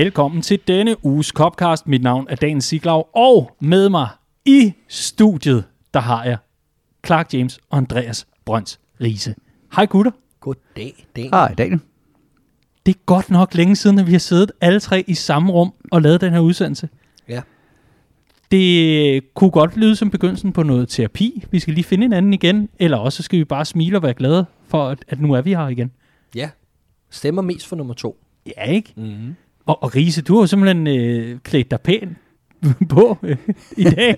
Velkommen til denne uges Copcast. Mit navn er Dan Siglaug, og med mig i studiet, der har jeg Clark James og Andreas Brøns Riese. Hej gutter. Goddag, Dan. Hej, Daniel. Det er godt nok længe siden, at vi har siddet alle tre i samme rum og lavet den her udsendelse. Ja. Det kunne godt lyde som begyndelsen på noget terapi. Vi skal lige finde hinanden igen, eller også skal vi bare smile og være glade for, at, at nu er vi her igen. Ja. Stemmer mest for nummer to. Ja, ikke? Mm-hmm. Og, og Riese, du har jo simpelthen øh, klædt dig pænt. på øh, i dag,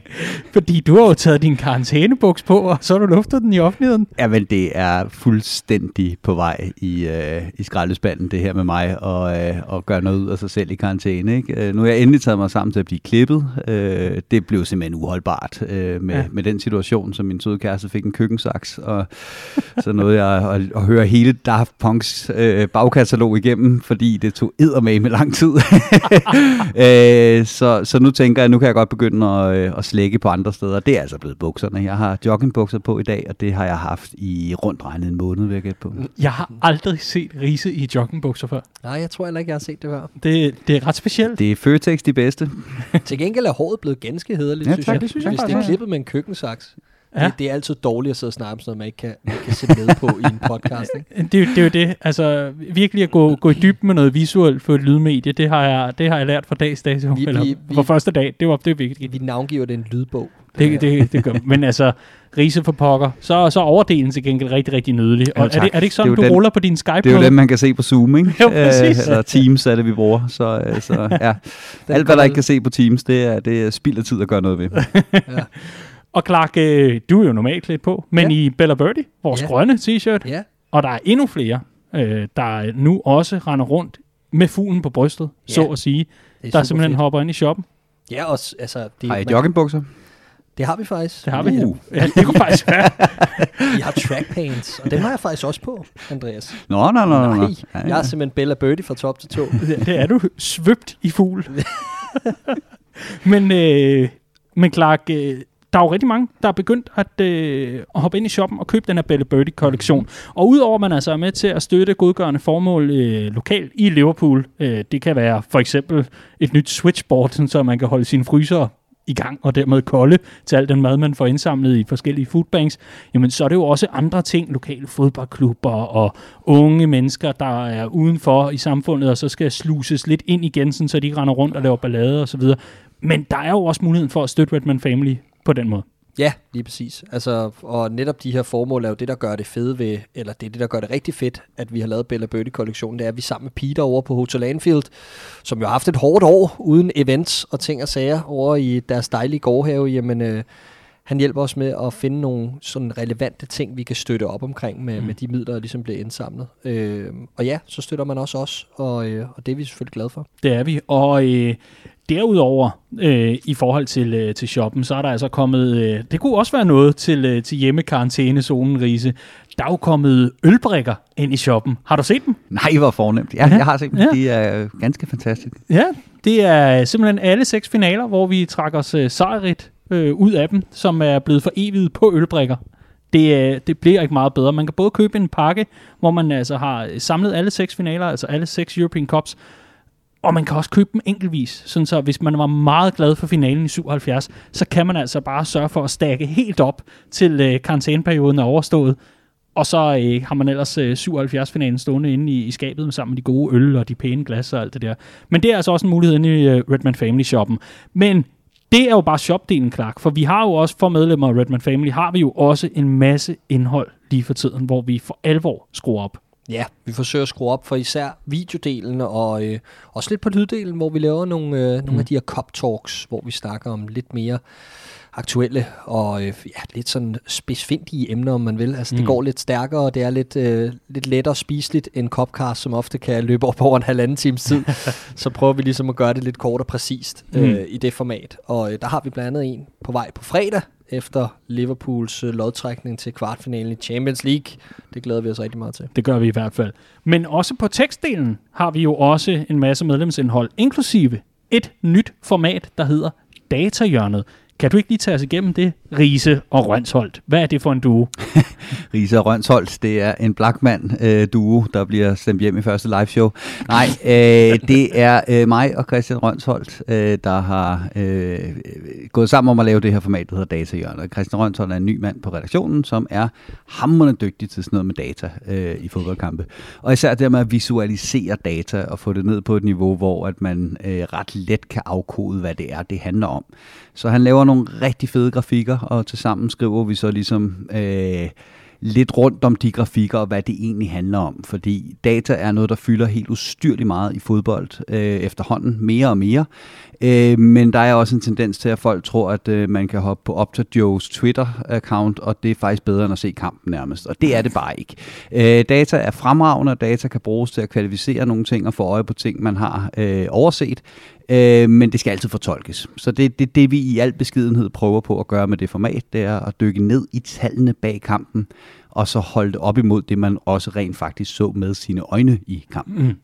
fordi du har jo taget din karantænebuks på, og så har du luftet den i offentligheden. Jamen, det er fuldstændig på vej i, øh, i skraldespanden, det her med mig, og, øh, og gøre noget ud af sig selv i karantæne. Ikke? Øh, nu har jeg endelig taget mig sammen til at blive klippet. Øh, det blev simpelthen uholdbart øh, med, Ja. med den situation, som min søde kæreste fik en køkkensaks, og så nåede jeg at, at høre hele Daft Punks øh, bagkatalog igennem, fordi det tog eddermame lang tid. øh, så, så nu tænker jeg, nu kan jeg godt begynde at, øh, at slække på andre steder. Det er altså blevet bukserne. Jeg har joggingbukser på i dag, og det har jeg haft i rundt regnet en måned, vil jeg på. Jeg har aldrig set Riese i joggingbukser før. Nej, jeg tror heller ikke, jeg har set det før. Det, det er ret specielt. Det er Føtex de bedste. Til gengæld er håret blevet ganske hederligt, Ja, synes tak, jeg. det synes jeg Hvis det er klippet med en køkkensaks. Ja. Det, det, er altid dårligt at sidde og snakke om sådan noget, man ikke kan, man kan se med på i en podcast. Ikke? Det, er jo- det er jo det. Altså, virkelig at gå, gå i dybden med noget visuelt for et lydmedie, det har jeg, det har jeg lært fra dags dato. Vi- eller vi- vi- fra første dag. Det var det vigtigt. Vi navngiver det en lydbog. Det, det, det gør. Men altså, Riese for pokker, så, så er overdelen til gengæld rigtig, rigtig nydelig. Og Jo, er, det, er det ikke sådan, Det du den- ruller på din Skype? Det er jo dem, man kan se på Zoom, ikke? Jo, præcis. eller Teams er det, vi bruger. Så, øh, så ja. Den Alt, hvad der ikke kan se på Teams, det er, det er spild af tid at gøre noget ved. Ja. Og Clark, øh, du er jo normalt klædt på, men Ja. i Bella Birdie, vores Ja. grønne t-shirt, ja. og der er endnu flere, øh, der nu også render rundt med fuglen på brystet, Ja. så at sige, Det der simpelthen fedt. hopper ind i shoppen. Ja, også, altså, det, Har I joggingbukser? det har vi faktisk. Det har vi. Uh. Ja, det kunne faktisk være. Vi har track pants, og dem har jeg faktisk også på, Andreas. Nå, nå, nå, nå. Nej, Ja, jeg er simpelthen Bella Birdie fra top til to. Det, det er du svøbt i fugl. men, øh, men Clark, øh, der er jo rigtig mange, der er begyndt at, øh, at hoppe ind i shoppen og købe den her Belle Birdie-kollektion. Og udover at man altså er med til at støtte godgørende formål øh, lokalt i Liverpool, øh, det kan være for eksempel et nyt switchboard, sådan, så man kan holde sine fryser i gang og dermed kolde til al den mad, man får indsamlet i forskellige foodbanks, jamen så er det jo også andre ting, lokale fodboldklubber og unge mennesker, der er udenfor i samfundet, og så skal sluses lidt ind igen, sådan, så de ikke render rundt og laver ballade og så videre. Men der er jo også muligheden for at støtte Redman Family på den måde. Ja, lige præcis. Altså, og netop de her formål er jo det, der gør det fede ved, eller det er det, der gør det rigtig fedt, at vi har lavet Bella Birdie-kollektionen. Det er, at vi sammen med Peter over på Hotel Anfield, som jo har haft et hårdt år uden events og ting og sager over i deres dejlige gårdhave, jamen øh, han hjælper os med at finde nogle sådan relevante ting, vi kan støtte op omkring med, mm. med de midler, der ligesom bliver indsamlet. Øh, og ja, så støtter man også os, og, øh, og det er vi selvfølgelig glade for. Det er vi. Og øh, derudover, øh, i forhold til, øh, til shoppen, så er der altså kommet, øh, det kunne også være noget til, øh, til hjemmekarantænezonen, Riese. Der er jo kommet ølbrikker ind i shoppen. Har du set dem? Nej, hvor fornemt. Ja, Ja. jeg har set dem. Ja. De er ganske fantastiske. Ja, det er simpelthen alle seks finaler, hvor vi trækker os øh, sejrigt øh, ud af dem, som er blevet for evigt på ølbrikker. Det, øh, det bliver ikke meget bedre. Man kan både købe en pakke, hvor man altså har samlet alle seks finaler, altså alle seks European Cups, og man kan også købe dem enkeltvis, sådan så hvis man var meget glad for finalen i 77, så kan man altså bare sørge for at stakke helt op til øh, karantæneperioden er overstået, og så øh, har man ellers øh, 77-finalen stående inde i, i skabet med sammen med de gode øl og de pæne glas og alt det der. Men det er altså også en mulighed inde i øh, Redman Family shoppen. Men det er jo bare shopdelen, Clark, for vi har jo også for medlemmer af Redman Family, har vi jo også en masse indhold lige for tiden, hvor vi for alvor skruer op. Ja, vi forsøger at skrue op for især videodelen og øh, også lidt på lyddelen, hvor vi laver nogle, øh, nogle Mm. af de her cop talks, hvor vi snakker om lidt mere aktuelle og øh, ja, lidt sådan spidsfindige emner, om man vil. Altså, mm. Det går lidt stærkere, og det er lidt, øh, lidt lettere spiseligt end Copcast, som ofte kan løbe op over en halvanden times tid. så prøver vi ligesom at gøre det lidt kort og præcist øh, Mm. i det format. Og øh, der har vi blandt andet en på vej på fredag, efter Liverpools øh, lodtrækning til kvartfinalen i Champions League. Det glæder vi os rigtig meget til. Det gør vi i hvert fald. Men også på tekstdelen har vi jo også en masse medlemsindhold, inklusive et nyt format, der hedder Datahjørnet. Kan du ikke lige tage os igennem det, Riese og Rønsholdt? Hvad er det for en duo? Riese og Rønsholdt, det er en Blackman-duo, øh, der bliver stemt hjem i første live show. Nej, øh, det er øh, mig og Christian Rønsholdt, øh, der har øh, gået sammen om at lave det her format, der hedder Datahjørnet. Christian Rønsholdt er en ny mand på redaktionen, som er hammerende dygtig til sådan noget med data øh, i fodboldkampe. Og især det med at visualisere data og få det ned på et niveau, hvor at man øh, ret let kan afkode, hvad det er, det handler om. Så han laver nogle rigtig fede grafikker, og til sammen skriver vi så ligesom øh, lidt rundt om de grafikker og hvad det egentlig handler om. Fordi data er noget, der fylder helt ustyrligt meget i fodbold øh, efterhånden, mere og mere. Øh, men der er også en tendens til, at folk tror, at øh, man kan hoppe på Opta Joes Twitter-account, og det er faktisk bedre end at se kampen nærmest. Og det er det bare ikke. Øh, data er fremragende, og data kan bruges til at kvalificere nogle ting og få øje på ting, man har øh, overset. Øh, men det skal altid fortolkes. Så det, det, det vi i al beskedenhed prøver på at gøre med det format, det er at dykke ned i tallene bag kampen, og så holde det op imod det, man også rent faktisk så med sine øjne i kampen. Mm.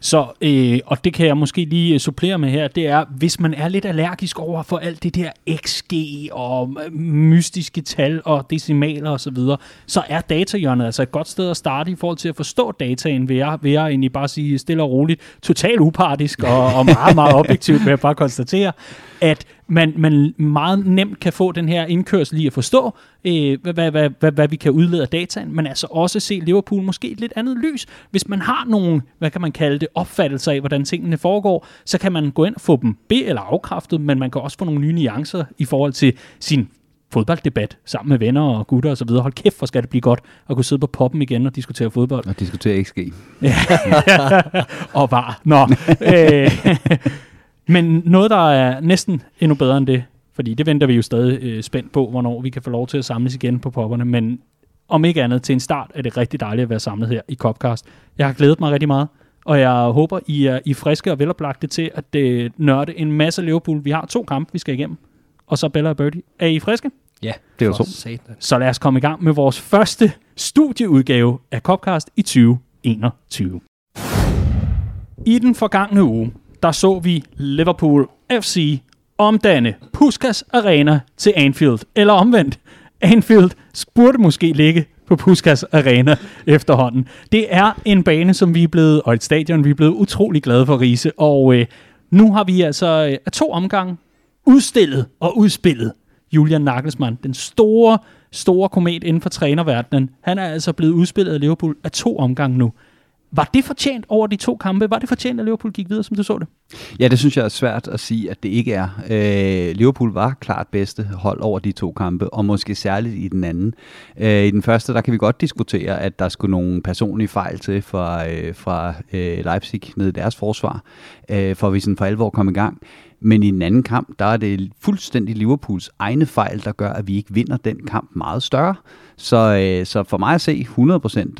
Så, øh, og det kan jeg måske lige øh, supplere med her, det er, hvis man er lidt allergisk over for alt det der XG og øh, mystiske tal og decimaler osv., så, videre, så er datahjørnet altså et godt sted at starte i forhold til at forstå dataen, ved jeg, ved jeg egentlig bare sige stille og roligt, totalt upartisk og, og meget, meget objektivt, vil jeg bare konstatere, at man, man meget nemt kan få den her indkørsel i at forstå, øh, hvad, hvad, hvad, hvad, hvad vi kan udlede af dataen, men altså også se Liverpool måske et lidt andet lys. Hvis man har nogle, hvad kan man kalde det, opfattelser af, hvordan tingene foregår, så kan man gå ind og få dem be- eller afkræftet, men man kan også få nogle nye nuancer i forhold til sin fodbolddebat sammen med venner og gutter osv. Hold kæft, hvor skal det blive godt at kunne sidde på poppen igen og diskutere fodbold. Og diskutere XG. Ja, og var. Nå. øh, men noget, der er næsten endnu bedre end det, fordi det venter vi jo stadig øh, spændt på, hvornår vi kan få lov til at samles igen på popperne, men om ikke andet til en start er det rigtig dejligt at være samlet her i Copcast. Jeg har glædet mig rigtig meget, og jeg håber, I er, I er friske og veloplagte til at øh, nørde en masse Liverpool. Vi har to kampe, vi skal igennem, og så Bella og Birdie. Er I friske? Ja, Det er jo så. Så lad os komme i gang med vores første studieudgave af Copcast i 2021. I den forgangne uge, der så vi Liverpool FC omdanne Puskas Arena til Anfield. Eller omvendt, Anfield burde måske ligge på Puskas Arena efterhånden. Det er en bane, som vi er blevet, og et stadion, vi er blevet utrolig glade for, Riese. Og øh, nu har vi altså øh, to omgange udstillet og udspillet Julian Nagelsmann, den store, store komet inden for trænerverdenen. Han er altså blevet udspillet af Liverpool af to omgange nu. Var det fortjent over de to kampe? Var det fortjent, at Liverpool gik videre, som du så det? Ja, det synes jeg er svært at sige, at det ikke er. Øh, Liverpool var klart bedste hold over de to kampe, og måske særligt i den anden. Øh, I den første, der kan vi godt diskutere, at der skulle nogle personlige fejl til fra, øh, fra øh, Leipzig ned i deres forsvar, øh, for at vi sådan for alvor kom i gang. Men i den anden kamp, der er det fuldstændig Liverpools egne fejl, der gør, at vi ikke vinder den kamp meget større. Så, øh, så for mig at se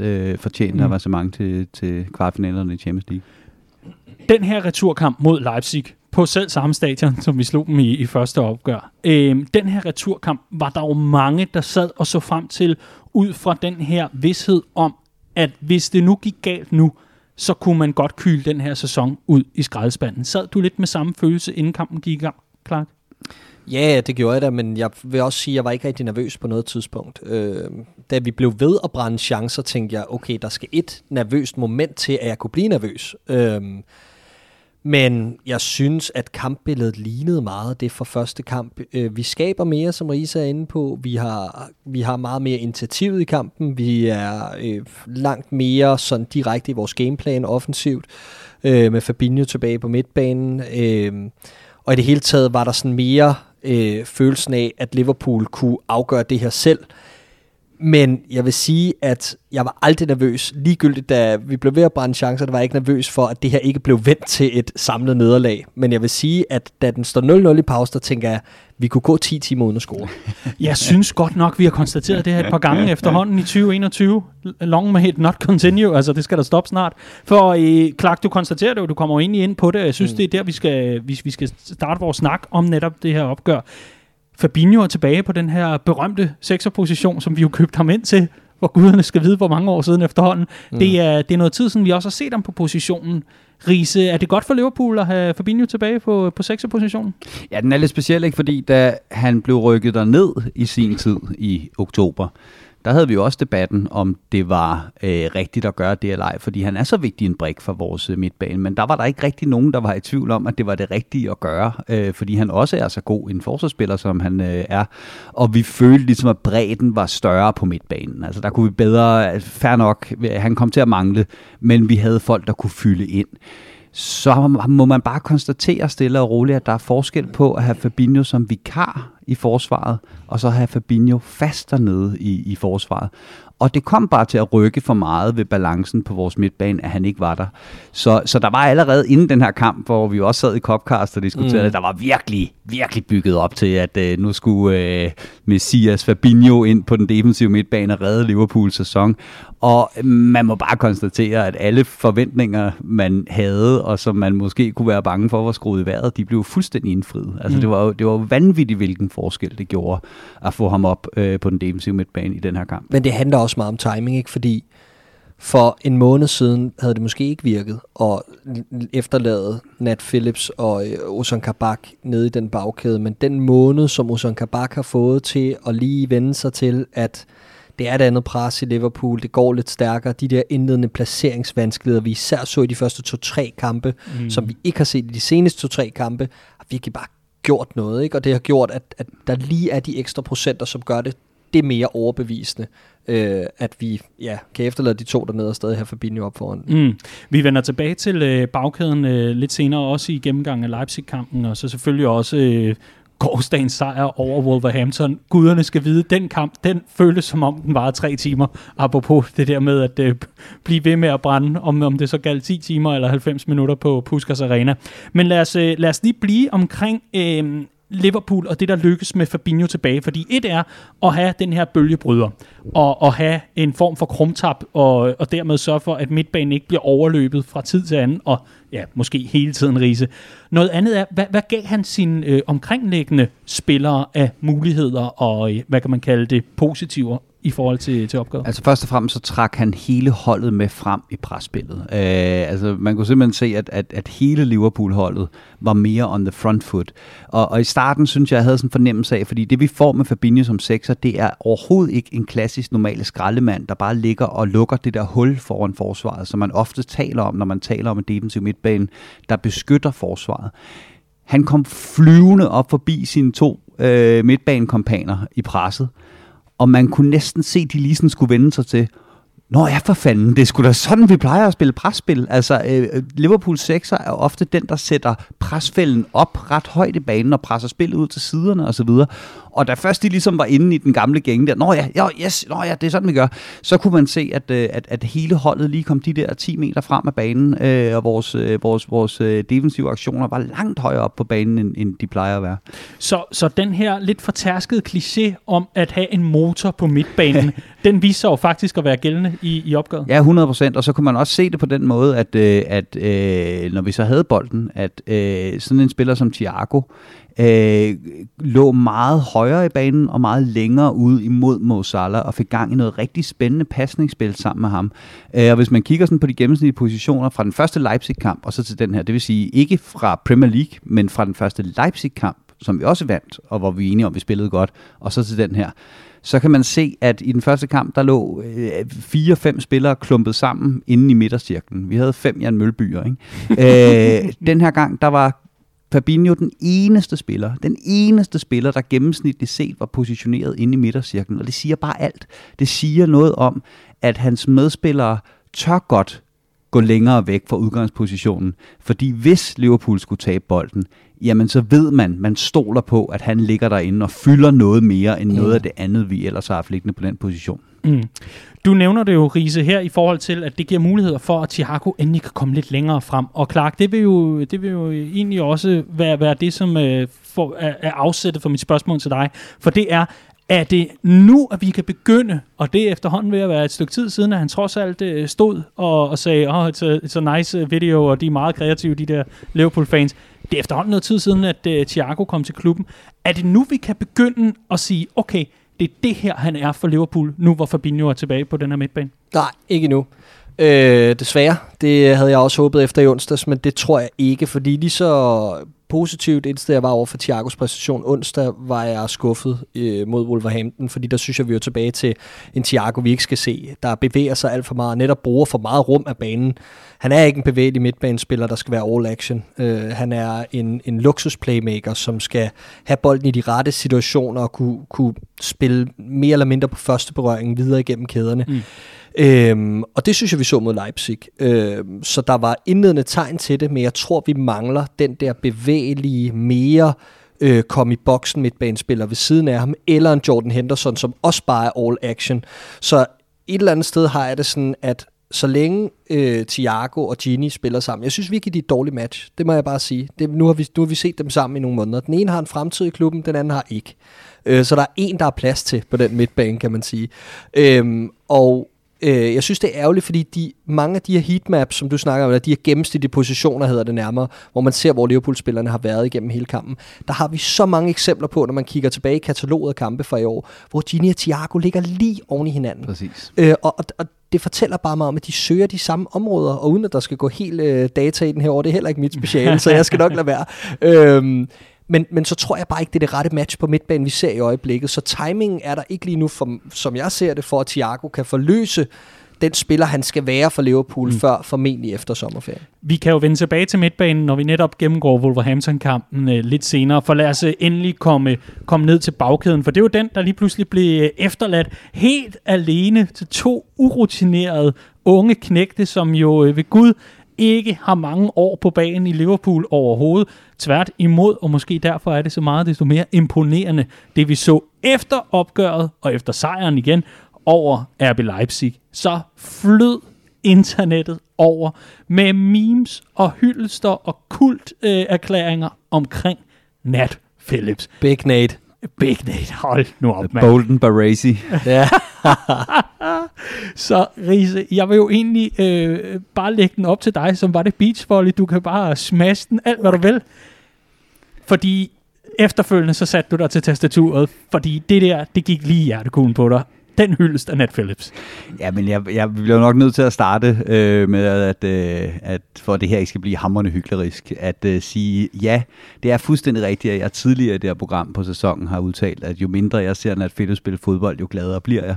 100% øh, fortjent mm. avancement til, til kvartfinalerne i Champions League. Den her returkamp mod Leipzig på selv samme stadion, som vi slog dem i, i første opgør. Øh, den her returkamp var der jo mange, der sad og så frem til, ud fra den her vidshed om, at hvis det nu gik galt nu, så kunne man godt kyle den her sæson ud i skraldespanden. Sad du lidt med samme følelse, inden kampen gik i gang, Clark? Ja, det gjorde jeg da, men jeg vil også sige, at jeg var ikke rigtig nervøs på noget tidspunkt. Øh, da vi blev ved at brænde chancer, tænkte jeg, okay, der skal et nervøst moment til, at jeg kunne blive nervøs. Øh, men jeg synes, at kampbilledet lignede meget det for første kamp. Øh, vi skaber mere, som Risa er inde på. Vi har, vi har meget mere initiativ i kampen. Vi er øh, langt mere sådan direkte i vores gameplan offensivt, øh, med Fabinho tilbage på midtbanen. Øh, og i det hele taget var der sådan mere øh, følelsen af, at Liverpool kunne afgøre det her selv. Men jeg vil sige, at jeg var aldrig nervøs. Ligegyldigt, da vi blev ved at brænde chancer, der var jeg ikke nervøs for, at det her ikke blev vendt til et samlet nederlag. Men jeg vil sige, at da den står 0-0 i pause, der tænker jeg, at vi kunne gå 10 timer uden at score. Jeg synes godt nok, vi har konstateret det her et par gange efterhånden i 2021. Long may it not continue. Altså, det skal der stoppe snart. For øh, Clark, du konstaterer det jo, du kommer jo egentlig ind på det. Jeg synes, mm. det er der, vi skal, vi, vi skal starte vores snak om netop det her opgør. Fabinho er tilbage på den her berømte sekserposition, som vi jo købte ham ind til, hvor guderne skal vide, hvor mange år siden efterhånden. Mm. Det, er, det er noget tid siden, vi også har set ham på positionen. Riese, er det godt for Liverpool at have Fabinho tilbage på, på 6. positionen? Ja, den er lidt speciel, ikke? Fordi da han blev rykket ned i sin tid i oktober, der havde vi jo også debatten, om det var øh, rigtigt at gøre det eller ej, fordi han er så vigtig en brik for vores øh, midtbane. Men der var der ikke rigtig nogen, der var i tvivl om, at det var det rigtige at gøre, øh, fordi han også er så god en forsvarsspiller, som han øh, er. Og vi følte ligesom, at bredden var større på midtbanen. Altså der kunne vi bedre, fair nok, han kom til at mangle, men vi havde folk, der kunne fylde ind så må man bare konstatere stille og roligt, at der er forskel på at have Fabinho som vikar i forsvaret, og så have Fabinho fast dernede i, i forsvaret. Og det kom bare til at rykke for meget ved balancen på vores midtbane, at han ikke var der. Så, så der var allerede inden den her kamp, hvor vi også sad i Copcast og diskuterede, mm. der var virkelig, virkelig bygget op til, at øh, nu skulle øh, Messias Fabinho ind på den defensive midtbane og redde Liverpools sæson. Og man må bare konstatere, at alle forventninger, man havde, og som man måske kunne være bange for, var skruet i vejret, de blev fuldstændig indfriet. Altså mm. det, var jo, det var jo vanvittigt, hvilken forskel det gjorde at få ham op øh, på den defensive midtbane i den her kamp. Men det handler også meget om timing, ikke? Fordi for en måned siden havde det måske ikke virket at efterlade Nat Phillips og øh, Ozan Kabak nede i den bagkæde, men den måned, som Ozan Kabak har fået til at lige vende sig til, at det er et andet pres i Liverpool, det går lidt stærkere, de der indledende placeringsvanskeligheder, vi især så i de første to-tre kampe, mm. som vi ikke har set i de seneste to-tre kampe, har virkelig bare gjort noget, ikke? og det har gjort, at, at der lige er de ekstra procenter, som gør det det mere overbevisende, øh, at vi ja, kan efterlade de to dernede og stadig have Fabinho op foran. Mm. Vi vender tilbage til øh, bagkæden øh, lidt senere, også i gennemgang af Leipzig-kampen, og så selvfølgelig også øh, gårdsdagens sejr over Wolverhampton. Guderne skal vide, den kamp, den føles som om den var tre timer. Apropos det der med at øh, blive ved med at brænde, om, om det så galt 10 timer eller 90 minutter på Puskas Arena. Men lad os, øh, lad os lige blive omkring øh, Liverpool og det, der lykkes med Fabinho tilbage. Fordi et er at have den her bølgebryder, og at have en form for krumtap, og, og dermed sørge for, at midtbanen ikke bliver overløbet fra tid til anden, og ja, måske hele tiden rise. Noget andet er, hvad, hvad gav han sine øh, omkringliggende spillere af muligheder og, øh, hvad kan man kalde det, positiver i forhold til, til opgaven? Altså først og fremmest så trak han hele holdet med frem i presspillet. Øh, altså man kunne simpelthen se, at, at, at hele Liverpool-holdet var mere on the front foot. Og, og i starten synes jeg, jeg havde sådan en fornemmelse af, fordi det vi får med Fabinho som sekser, det er overhovedet ikke en klassisk normal skraldemand, der bare ligger og lukker det der hul foran forsvaret, som man ofte taler om, når man taler om en defensiv midtbane, der beskytter forsvaret. Han kom flyvende op forbi sine to øh, midtbanekompaner i presset, og man kunne næsten se, at de lige sådan skulle vende sig til, Nå ja, for fanden, det skulle sgu da sådan, vi plejer at spille presspil. Altså, øh, øh Liverpool 6'er er ofte den, der sætter presfælden op ret højt i banen og presser spillet ud til siderne osv. Og da først de ligesom var inde i den gamle gænge der, nå ja, ja, yes, nå ja, det er sådan, vi gør, så kunne man se, at, øh, at, at hele holdet lige kom de der 10 meter frem af banen, øh, og vores, øh, vores, vores øh, defensive aktioner var langt højere op på banen, end, end de plejer at være. Så, så den her lidt fortærskede kliché om at have en motor på midtbanen, den viser jo faktisk at være gældende i, i opgøret. Ja, 100 procent, og så kunne man også se det på den måde, at, øh, at øh, når vi så havde bolden, at øh, sådan en spiller som Thiago, øh, lå meget højere i banen og meget længere ud imod Mo Salah og fik gang i noget rigtig spændende pasningsspil sammen med ham. Øh, og hvis man kigger sådan på de gennemsnitlige positioner fra den første Leipzig-kamp og så til den her, det vil sige ikke fra Premier League, men fra den første Leipzig-kamp, som vi også vandt, og hvor vi er enige om, vi spillede godt, og så til den her, så kan man se, at i den første kamp, der lå øh, fire-fem spillere klumpet sammen inde i midtercirklen. Vi havde fem Jan Mølbyer. Ikke? øh, den her gang, der var Fabinho den eneste spiller, den eneste spiller, der gennemsnitligt set var positioneret inde i midtercirklen, og det siger bare alt. Det siger noget om, at hans medspillere tør godt gå længere væk fra udgangspositionen, fordi hvis Liverpool skulle tabe bolden, jamen så ved man, man stoler på, at han ligger derinde og fylder noget mere end noget af det andet, vi ellers har haft liggende på den position. Mm. Du nævner det jo, Riese, her i forhold til, at det giver muligheder for, at Thiago endelig kan komme lidt længere frem. Og Clark, det vil jo, det vil jo egentlig også være, være det, som øh, for, er, er afsættet for mit spørgsmål til dig. For det er, er det nu, at vi kan begynde, og det er efterhånden ved at være et stykke tid siden, at han trods alt øh, stod og, og sagde, oh, it's, a, it's a nice øh, video, og de er meget kreative, de der Liverpool-fans. Det er efterhånden noget tid siden, at øh, Thiago kom til klubben. Er det nu, vi kan begynde at sige, okay, det er det her, han er for Liverpool, nu hvor Fabinho er tilbage på den her midtbane? Nej, ikke nu. Øh, desværre. Det havde jeg også håbet efter i onsdags, men det tror jeg ikke, fordi lige så positivt indstillet jeg var over for Thiagos præstation onsdag, var jeg skuffet øh, mod Wolverhampton, fordi der synes jeg, vi er tilbage til en Thiago, vi ikke skal se, der bevæger sig alt for meget, netop bruger for meget rum af banen. Han er ikke en bevægelig midtbanespiller, der skal være all action. Øh, han er en, en luksus playmaker, som skal have bolden i de rette situationer og kunne, kunne spille mere eller mindre på første berøring videre igennem kæderne. Mm. Øhm, og det synes jeg, vi så mod Leipzig. Øhm, så der var indledende tegn til det, men jeg tror, vi mangler den der bevægelige, mere øh, komme i boksen midtbanespiller ved siden af ham, eller en Jordan Henderson, som også bare er all action. Så et eller andet sted har jeg det sådan, at så længe øh, Thiago og Gini spiller sammen, jeg synes virkelig, de er et dårligt match. Det må jeg bare sige. Det, nu, har vi, nu har vi set dem sammen i nogle måneder. Den ene har en fremtid i klubben, den anden har ikke. Øh, så der er en, der er plads til på den midtbane, kan man sige. Øhm, og Øh, jeg synes, det er ærgerligt, fordi de, mange af de her heatmaps, som du snakker om, eller de her gennemsnitlige positioner, hedder det nærmere, hvor man ser, hvor Liverpool-spillerne har været igennem hele kampen, der har vi så mange eksempler på, når man kigger tilbage i kataloget af kampe fra i år, hvor Gini og Thiago ligger lige oven i hinanden. Præcis. Øh, og, og, og det fortæller bare mig om, at de søger de samme områder, og uden at der skal gå helt øh, data i den her år, det er heller ikke mit speciale, så jeg skal nok lade være. Øhm, men, men så tror jeg bare ikke, det er det rette match på midtbanen, vi ser i øjeblikket. Så timingen er der ikke lige nu, for, som jeg ser det, for at Thiago kan forløse den spiller, han skal være for Liverpool mm. før, formentlig efter sommerferien. Vi kan jo vende tilbage til midtbanen, når vi netop gennemgår Wolverhampton-kampen øh, lidt senere, for lad os øh, endelig komme, komme ned til bagkæden, for det er jo den, der lige pludselig blev øh, efterladt helt alene til to urutinerede unge knægte, som jo øh, ved Gud ikke har mange år på banen i Liverpool overhovedet. Tvært imod, og måske derfor er det så meget desto mere imponerende, det vi så efter opgøret og efter sejren igen over RB Leipzig. Så flød internettet over med memes og hyldester og kulterklæringer øh, omkring Nat Phillips. Big Nate. Big Nate, hold nu op, mand. Bolden Baresi. Ja. Så Riese, jeg vil jo egentlig øh, bare lægge den op til dig, som var det beachvolley. Du kan bare smash den alt, hvad du vil. Fordi efterfølgende så satte du dig til tastaturet, fordi det der, det gik lige i hjertekuglen på dig den hyldest af Nat Phillips. Ja, men jeg, jeg bliver nok nødt til at starte øh, med, at, øh, at for at det her ikke skal blive hammerende hyklerisk, at øh, sige, ja, det er fuldstændig rigtigt, at jeg tidligere i det her program på sæsonen har udtalt, at jo mindre jeg ser Nat Phillips spille fodbold, jo gladere bliver jeg.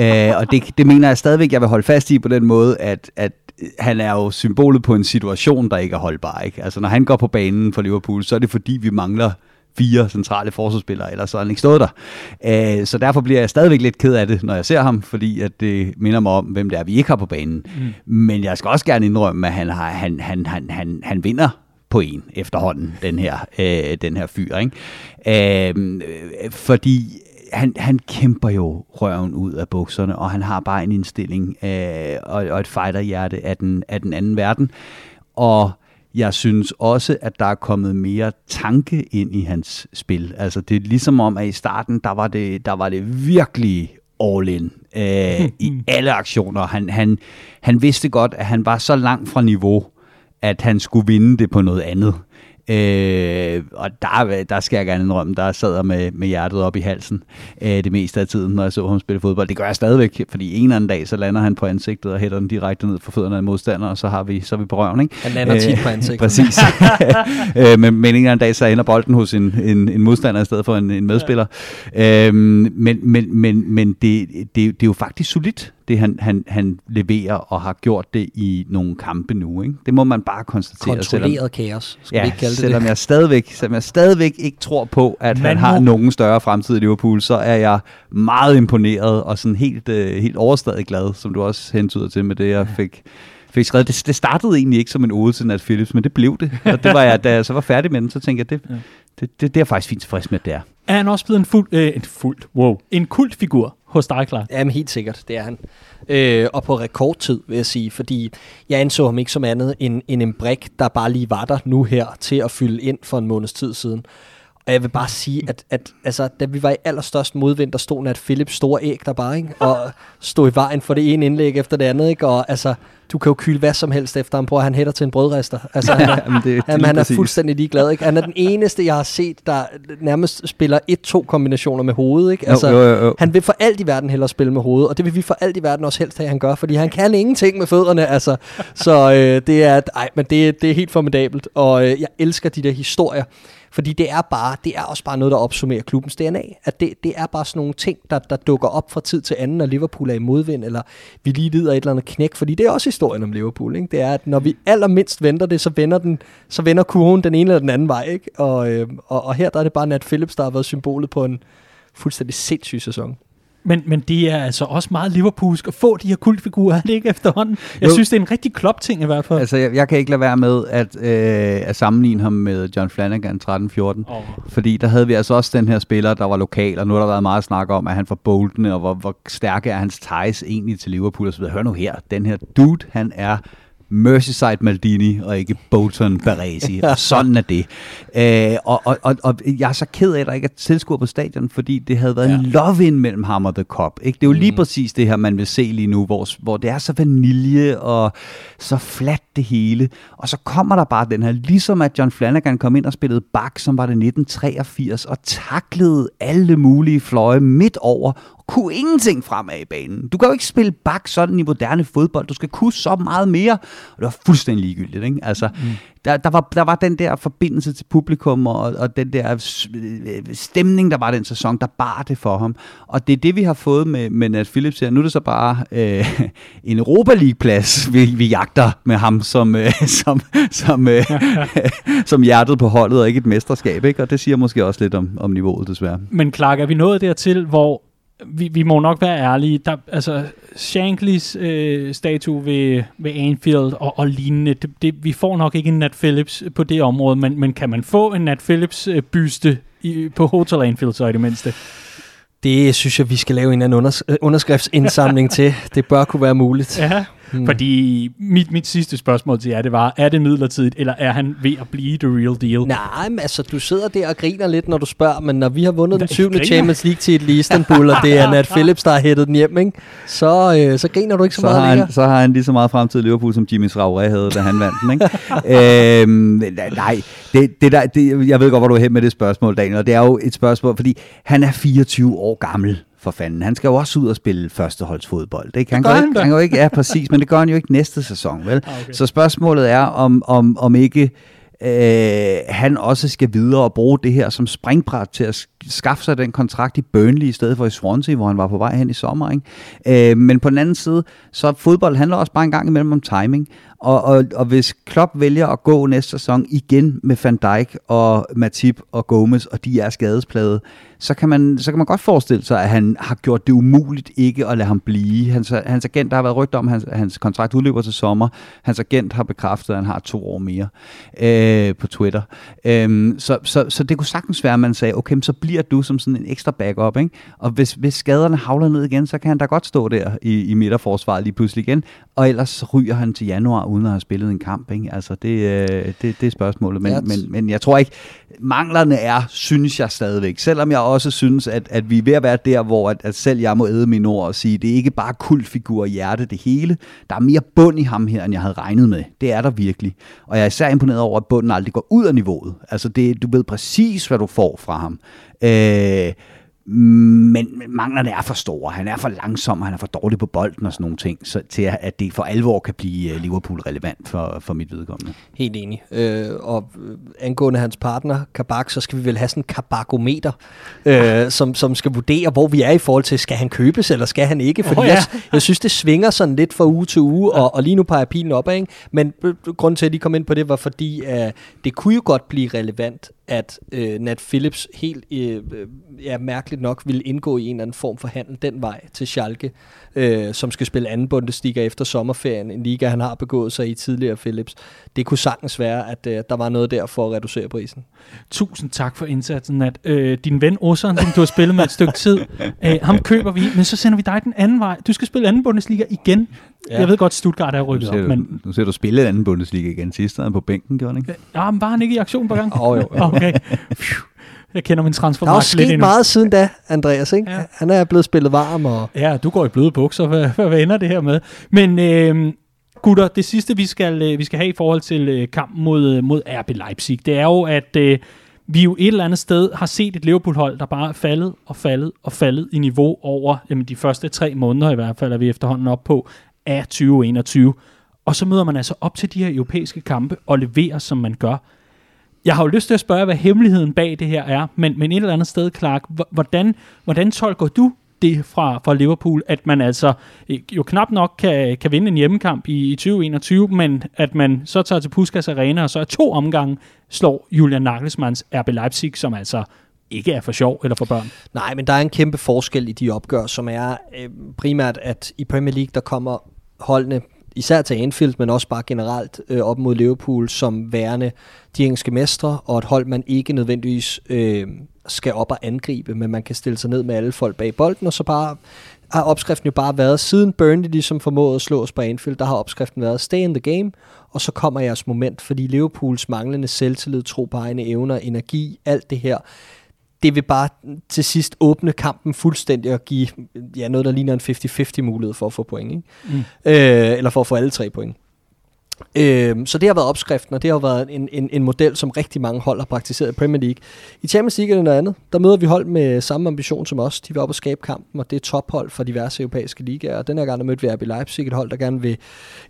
Æh, og det, det mener jeg stadigvæk, jeg vil holde fast i på den måde, at, at han er jo symbolet på en situation, der ikke er holdbar. Ikke? Altså, når han går på banen for Liverpool, så er det fordi, vi mangler fire centrale forsvarsspillere, ellers så har han ikke stået der. Øh, så derfor bliver jeg stadigvæk lidt ked af det, når jeg ser ham, fordi at det minder mig om, hvem det er, vi ikke har på banen. Mm. Men jeg skal også gerne indrømme, at han, har, han, han, han, han, han vinder på en efterhånden, den her, øh, den her fyr. Ikke? Øh, fordi han, han kæmper jo røven ud af bukserne, og han har bare en indstilling øh, og, og et fighterhjerte af den, af den anden verden. Og jeg synes også, at der er kommet mere tanke ind i hans spil. Altså det er ligesom om, at i starten, der var det, der var det virkelig all in øh, i alle aktioner. Han, han, han vidste godt, at han var så langt fra niveau, at han skulle vinde det på noget andet. Øh, og der, der skal jeg gerne indrømme, der sad jeg med, med hjertet op i halsen øh, det meste af tiden, når jeg så ham spille fodbold. Det gør jeg stadigvæk, fordi en eller anden dag, så lander han på ansigtet og hætter den direkte ned for fødderne af modstander, og så, har vi, så er vi. Ikke? Han lander tit på øh, ansigtet. Præcis. øh, men, men en eller anden dag, så ender bolden hos en, en, en modstander i stedet for en, en medspiller. Ja. Øh, men men, men, men det, det, det er jo faktisk solidt det han, han, han leverer og har gjort det i nogle kampe nu. Ikke? Det må man bare konstatere. Kontrolleret selvom, kaos, skal ja, vi ikke kalde det selvom det. Jeg stadigvæk, selvom jeg stadigvæk ikke tror på, at man han har må... nogen større fremtid i Liverpool, så er jeg meget imponeret og sådan helt, uh, helt overstadig glad, som du også hentyder til med det, jeg fik fik skrevet. Det, det startede egentlig ikke som en ode til Nat Phillips, men det blev det. Og det var jeg, da jeg så var færdig med den, så tænkte jeg, det, ja. det, det, det er faktisk fint tilfreds med, at det er. Er han også blevet en, fuld, øh, en, fuld, wow, en kultfigur hos dig, klar? Jamen helt sikkert, det er han. Øh, og på rekordtid, vil jeg sige, fordi jeg anså ham ikke som andet end, end en brik, der bare lige var der nu her til at fylde ind for en måneds tid siden. Og jeg vil bare sige, at, at altså, da vi var i allerstørst modvind, der stod Nat Philips store æg der bare, ikke? og stod i vejen for det ene indlæg efter det andet. Ikke? Og altså, du kan jo kyle hvad som helst efter ham på, at han hætter til en brødrester. Altså, han er, det, det Jamen, han er fuldstændig ligeglad. Ikke? Han er den eneste, jeg har set, der nærmest spiller et-to kombinationer med hovedet. Ikke? Altså, jo, jo, jo. Han vil for alt i verden hellere spille med hovedet, og det vil vi for alt i verden også helst have, at han gør, fordi han kan ingenting med fødderne. Altså. Så øh, det er, ej, men det, det er helt formidabelt, og øh, jeg elsker de der historier. Fordi det er bare, det er også bare noget, der opsummerer klubbens DNA. At det, det er bare sådan nogle ting, der, der dukker op fra tid til anden, når Liverpool er i modvind, eller vi lige lider et eller andet knæk. Fordi det er også historien om Liverpool. Ikke? Det er, at når vi allermindst venter det, så vender, den, så vender kurven den ene eller den anden vej. Ikke? Og, øh, og, og her der er det bare Nat Phillips, der har været symbolet på en fuldstændig sindssyg sæson. Men, men det er altså også meget Liverpoolsk at få de her kultfigurer, er det ikke efterhånden? Jeg Jo. synes, det er en rigtig klop-ting i hvert fald. Altså, jeg, jeg kan ikke lade være med at, øh, at sammenligne ham med John Flanagan 13-14. Åh. Fordi der havde vi altså også den her spiller, der var lokal, og nu har der været meget snak om, at han får boldene, og hvor, hvor stærke er hans ties egentlig til Liverpool og så videre. Hør nu her, den her dude, han er Merseyside Maldini, og ikke Bolton Baresi, og sådan er det. Øh, og, og, og, og jeg er så ked af, at der ikke er tilskuer på stadion, fordi det havde været ja. en love-in mellem ham og The Cop. Ikke? Det er jo lige præcis det her, man vil se lige nu, hvor, hvor det er så vanilje og så fladt det hele. Og så kommer der bare den her, ligesom at John Flanagan kom ind og spillede bak, som var det 1983, og taklede alle mulige fløje midt over, kunne ingenting fremad i banen. Du kan jo ikke spille bak sådan i moderne fodbold. Du skal kunne så meget mere. Og det var fuldstændig ligegyldigt. Ikke? Altså, mm. der, der, var, der var den der forbindelse til publikum, og, og den der øh, stemning, der var den sæson, der bar det for ham. Og det er det, vi har fået med, med Nat Phillips her. Nu er det så bare øh, en Europa League-plads, vi, vi jagter med ham som, øh, som, som, øh, som hjertet på holdet, og ikke et mesterskab. Ikke? Og det siger måske også lidt om, om niveauet, desværre. Men Clark, er vi nået dertil, hvor vi, vi må nok være ærlige. Der, altså, Shanklys øh, statue ved, ved Anfield og, og lignende, det, det, vi får nok ikke en Nat Phillips på det område, men, men kan man få en Nat Phillips øh, byste i, på Hotel Anfield så i det mindste? Det synes jeg, vi skal lave en anden unders- øh, underskriftsindsamling til. Det bør kunne være muligt. Ja, hmm. fordi mit, mit sidste spørgsmål til jer, det var, er det midlertidigt, eller er han ved at blive the real deal? Nej, men altså, du sidder der og griner lidt, når du spørger, men når vi har vundet den Nej, syvende griner. Champions League til i Istanbul, og det er Nat Phillips, der har hættet den hjem, ikke? Så, øh, så griner du ikke så, så meget har, længere. han, så har han lige så meget fremtid i Liverpool, som Jimmy Traoré havde, da han vandt den. Ikke? øhm, nej, det, det der, det, jeg ved godt, hvor du er hen med det spørgsmål, Daniel, og det er jo et spørgsmål, fordi han er 24 år gammel for fanden. Han skal jo også ud og spille førsteholdsfodbold. Ikke? Han, gør går han ikke, da. han går ikke, ja, præcis, men det gør han jo ikke næste sæson, vel? Ah, okay. Så spørgsmålet er, om, om, om ikke øh, han også skal videre og bruge det her som springbræt til at sk- skaffe sig den kontrakt i Burnley i stedet for i Swansea, hvor han var på vej hen i sommer. Ikke? Øh, men på den anden side, så fodbold handler også bare en gang imellem om timing. Og, og, og hvis Klopp vælger at gå næste sæson igen med Van Dijk og Matip og Gomez, og de er skadesplade, så kan, man, så kan man godt forestille sig, at han har gjort det umuligt ikke at lade ham blive. Hans, hans agent, der har været rygter om, hans, hans kontrakt udløber til sommer. Hans agent har bekræftet, at han har to år mere øh, på Twitter. Øhm, så, så, så det kunne sagtens være, at man sagde, okay, så bliver du som sådan en ekstra backup. Ikke? Og hvis, hvis skaderne havler ned igen, så kan han da godt stå der i, i midterforsvaret lige pludselig igen. Og ellers ryger han til januar, uden at have spillet en kamp. Ikke? Altså, det, øh, det, det er spørgsmålet. Men, Ja. men, men jeg tror ikke, manglerne er, synes jeg stadigvæk. Selvom jeg også synes, at, at vi er ved at være der, hvor at, at selv jeg må æde mine ord og sige, det er ikke bare kultfigur i hjerte det hele. Der er mere bund i ham her, end jeg havde regnet med. Det er der virkelig. Og jeg er især imponeret over, at bunden aldrig går ud af niveauet. Altså, det, du ved præcis, hvad du får fra ham. Øh, men manglerne er for store. Han er for langsom, han er for dårlig på bolden og sådan nogle ting, så til at det for alvor kan blive øh, Liverpool relevant for, for mit vedkommende. Helt enig. Øh, og øh, angående hans partner, Kabak, så skal vi vel have sådan en kabakometer, øh, som, som skal vurdere, hvor vi er i forhold til, skal han købes, eller skal han ikke? Fordi oh, ja. jeg, jeg synes, det svinger sådan lidt fra uge til uge, og, og lige nu peger pilen opad. Ikke? Men øh, grunden til, at de kom ind på det, var fordi, at det kunne jo godt blive relevant, at øh, Nat Phillips helt øh, øh, ja, mærkeligt nok ville indgå i en eller anden form for handel den vej til Schalke, øh, som skal spille anden Bundesliga efter sommerferien, en liga, han har begået sig i tidligere Phillips. Det kunne sagtens være, at øh, der var noget der for at reducere prisen. Tusind tak for indsatsen, Nat. Øh, din ven Osson, som du har spillet med et stykke tid, øh, ham køber vi, men så sender vi dig den anden vej. Du skal spille anden Bundesliga igen. Ja. Jeg ved godt, Stuttgart er rykket op, du, men nu ser du spille anden Bundesliga igen. Sidst havde han på bænken, gjorde han ikke? ja, men var han ikke i aktion på gang? Åh, jo, jo. Okay. Phew. Jeg kender min Der er jo transfermark lidt sket endnu. meget siden da, Andreas. Ikke? Ja. Han er blevet spillet varm. Og Ja, du går i bløde bukser. Hvad, hvad, hvad ender det her med? Men øh, gutter, det sidste, vi skal, øh, vi skal have i forhold til øh, kampen mod, øh, mod RB Leipzig, det er jo, at øh, vi jo et eller andet sted har set et Liverpool-hold, der bare er faldet og faldet og faldet i niveau over jamen, de første tre måneder i hvert fald, er vi efterhånden op på, af 2021. Og så møder man altså op til de her europæiske kampe og leverer, som man gør. Jeg har jo lyst til at spørge, hvad hemmeligheden bag det her er, men, men et eller andet sted, Clark, hvordan, hvordan tolker du det fra, fra Liverpool, at man altså øh, jo knap nok kan, kan vinde en hjemmekamp i, i 2021, men at man så tager til Puskas Arena, og så er to omgange slår Julian Nagelsmanns RB Leipzig, som altså ikke er for sjov eller for børn. Nej, men der er en kæmpe forskel i de opgør, som er øh, primært, at i Premier League, der kommer holdene især til Anfield, men også bare generelt øh, op mod Liverpool som værende de engelske mestre, og et hold, man ikke nødvendigvis øh, skal op og angribe, men man kan stille sig ned med alle folk bag bolden, og så bare har opskriften jo bare været, siden Burnley ligesom formåede at slå os på Anfield, der har opskriften været, stay in the game, og så kommer jeres moment, fordi Liverpools manglende selvtillid, tro på egne evner, energi, alt det her, det vil bare til sidst åbne kampen fuldstændig og give ja, noget, der ligner en 50-50 mulighed for at få point. Ikke? Mm. Øh, eller for at få alle tre point. Øh, så det har været opskriften, og det har været en, en, en model, som rigtig mange hold har praktiseret i Premier League. I Champions League er det noget andet. Der møder vi hold med samme ambition som os. De vil op og skabe kampen, og det er tophold for diverse europæiske ligaer. Og den her gang der mødte vi RB Leipzig, et hold, der gerne vil,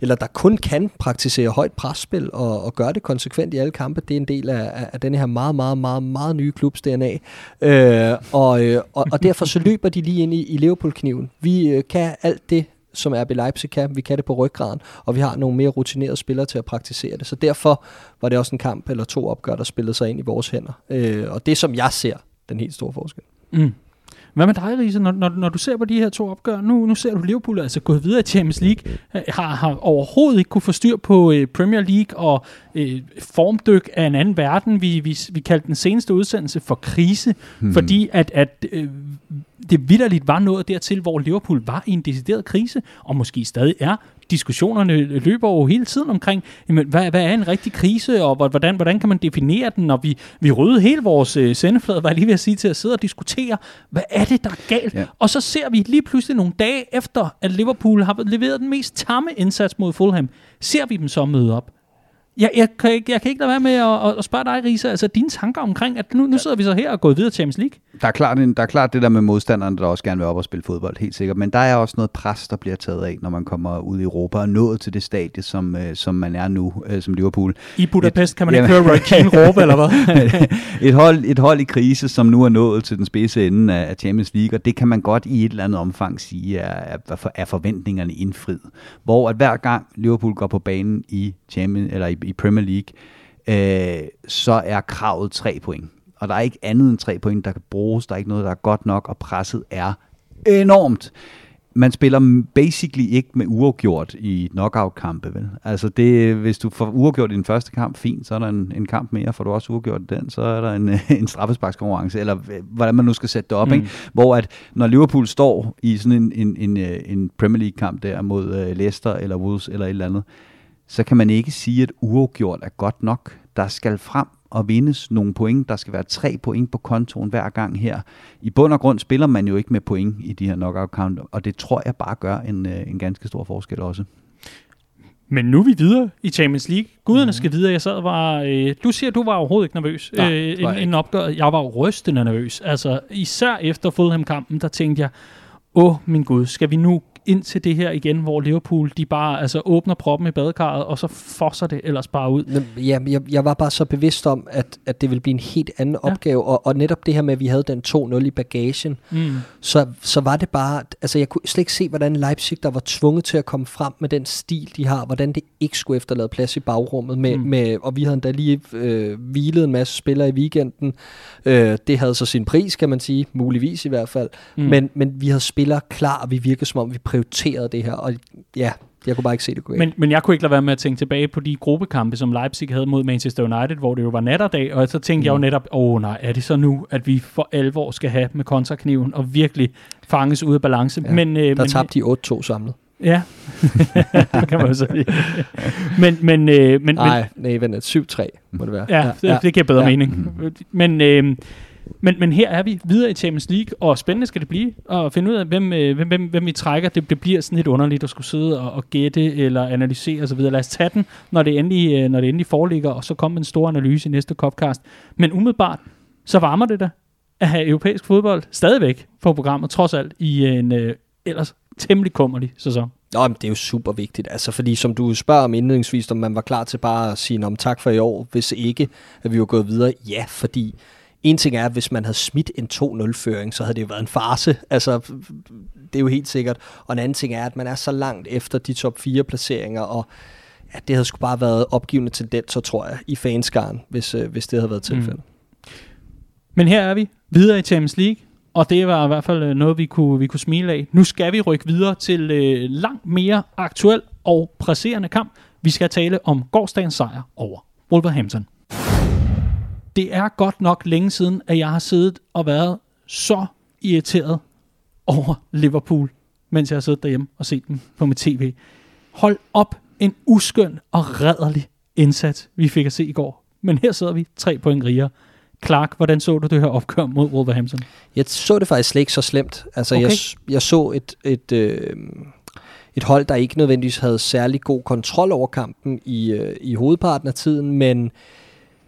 eller der kun kan praktisere højt presspil og, og gøre det konsekvent i alle kampe. Det er en del af, af, af den her meget, meget, meget, meget nye klubs DNA. Øh, og, øh, og, og derfor så løber de lige ind i, i Liverpool-kniven. Vi øh, kan alt det, som RB Leipzig kan. Vi kan det på ryggraden, og vi har nogle mere rutinerede spillere til at praktisere det. Så derfor var det også en kamp eller to opgør, der spillede sig ind i vores hænder. Øh, og det, som jeg ser, den helt store forskel. Mm. Hvad med dig, Riese, når, når, når du ser på de her to opgør? Nu, nu ser du Liverpool altså gået videre i Champions League, har, har overhovedet ikke kunne få styr på øh, Premier League og øh, formdyk af en anden verden. Vi, vi, vi kaldte den seneste udsendelse for krise, hmm. fordi at, at øh, det vidderligt var noget dertil, hvor Liverpool var i en decideret krise, og måske stadig er. Diskussionerne løber jo hele tiden omkring, jamen, hvad, hvad er en rigtig krise, og hvordan, hvordan kan man definere den, og vi, vi rydde hele vores øh, sendeflade, var jeg lige ved at sige, til at sidde og diskutere, hvad er det, der er galt? Ja. Og så ser vi lige pludselig nogle dage efter, at Liverpool har leveret den mest tamme indsats mod Fulham, ser vi dem så møde op. Jeg, jeg, kan ikke, jeg kan ikke lade være med at, at spørge dig, Risa, altså dine tanker omkring, at nu, nu sidder vi så her og går videre til Champions League. Der er, klart, der er klart det der med modstanderne, der også gerne vil op og spille fodbold, helt sikkert. Men der er også noget pres, der bliver taget af, når man kommer ud i Europa og nået til det stadie, som, øh, som man er nu, øh, som Liverpool. I Budapest et, kan man ikke høre Roy Keane råbe, eller hvad? et, hold, et hold i krise, som nu er nået til den spidse ende af Champions League, og det kan man godt i et eller andet omfang sige, er, er, er forventningerne indfriet. Hvor at hver gang Liverpool går på banen i, Champions, eller i, i Premier League, øh, så er kravet tre point. Og der er ikke andet end tre point, der kan bruges. Der er ikke noget, der er godt nok, og presset er enormt. Man spiller basically ikke med uafgjort i knockout-kampe, vel? Altså, det, hvis du får uafgjort i den første kamp, fint, så er der en, en kamp mere, får du også uafgjort den, så er der en, en straffesparkskonkurrence, eller hvordan man nu skal sætte det op, mm. ikke? Hvor at, når Liverpool står i sådan en, en, en, øh, en Premier League-kamp der mod uh, Leicester eller Wolves eller et eller andet, så kan man ikke sige, at uafgjort er godt nok. Der skal frem og vindes nogle point. Der skal være tre point på kontoen hver gang her. I bund og grund spiller man jo ikke med point i de her knockout count, og det tror jeg bare gør en, øh, en ganske stor forskel også. Men nu er vi videre i Champions League. Guderne mm. skal videre. Jeg sad var... Øh, du siger, du var overhovedet ikke nervøs Nej, øh, en, en opgør. Jeg var rystende nervøs. Altså, især efter Fulham-kampen, der tænkte jeg, åh, min Gud, skal vi nu ind til det her igen, hvor Liverpool de bare altså, åbner proppen i badekarret, og så fosser det ellers bare ud. Ja, jeg, jeg var bare så bevidst om, at, at det ville blive en helt anden ja. opgave, og, og netop det her med, at vi havde den 2-0 i bagagen, mm. så, så var det bare, altså jeg kunne slet ikke se, hvordan Leipzig, der var tvunget til at komme frem med den stil, de har, hvordan det ikke skulle efterlade plads i bagrummet, med, mm. med, og vi havde da lige øh, hvilet en masse spillere i weekenden. Øh, det havde så sin pris, kan man sige, muligvis i hvert fald, mm. men, men vi havde spillere klar, og vi virkede som om, vi prioriteret det her, og ja, jeg kunne bare ikke se det gå men, men jeg kunne ikke lade være med at tænke tilbage på de gruppekampe, som Leipzig havde mod Manchester United, hvor det jo var natterdag, og så tænkte mm. jeg jo mm. netop, åh oh, nej, er det så nu, at vi for alvor skal have med kontrakniven og virkelig fanges ud af balance? Ja, men, øh, der tabte de 8-2 samlet. Ja, det kan man jo sige. men, men, øh, men, nej, nej, vent, 7-3 må det være. Ja, ja, det, det giver bedre ja. mening. Men øh, men, men her er vi videre i Champions League, og spændende skal det blive at finde ud af, hvem, øh, hvem, hvem, hvem vi trækker. Det, det bliver sådan lidt underligt at skulle sidde og, og gætte eller analysere osv. Lad os tage den, når det, endelig, øh, når det endelig foreligger, og så kommer en stor analyse i næste Copcast. Men umiddelbart, så varmer det da at have europæisk fodbold stadigvæk på programmet, trods alt i en øh, ellers temmelig kummerlig sæson. Nå, men det er jo super vigtigt, altså fordi som du spørger om indledningsvis, om man var klar til bare at sige om tak for i år, hvis ikke, at vi var gået videre. Ja, fordi en ting er, at hvis man havde smidt en 2-0-føring, så havde det jo været en farse. Altså, det er jo helt sikkert. Og en anden ting er, at man er så langt efter de top 4 placeringer, og ja, det havde sgu bare været opgivende tendenser, tror jeg, i fanskaren, hvis, øh, hvis det havde været tilfældet. Mm. Men her er vi videre i Champions League, og det var i hvert fald øh, noget, vi kunne, vi kunne smile af. Nu skal vi rykke videre til øh, langt mere aktuel og presserende kamp. Vi skal tale om gårdsdagens sejr over Wolverhampton. Det er godt nok længe siden, at jeg har siddet og været så irriteret over Liverpool, mens jeg har siddet derhjemme og set dem på mit tv. Hold op en uskøn og redderlig indsats, vi fik at se i går. Men her sidder vi tre point rigere. Clark, hvordan så du det her opgør mod Wolverhampton? Jeg så det faktisk slet ikke så slemt. Altså, okay. jeg, jeg så et, et, øh, et hold, der ikke nødvendigvis havde særlig god kontrol over kampen i, øh, i hovedparten af tiden, men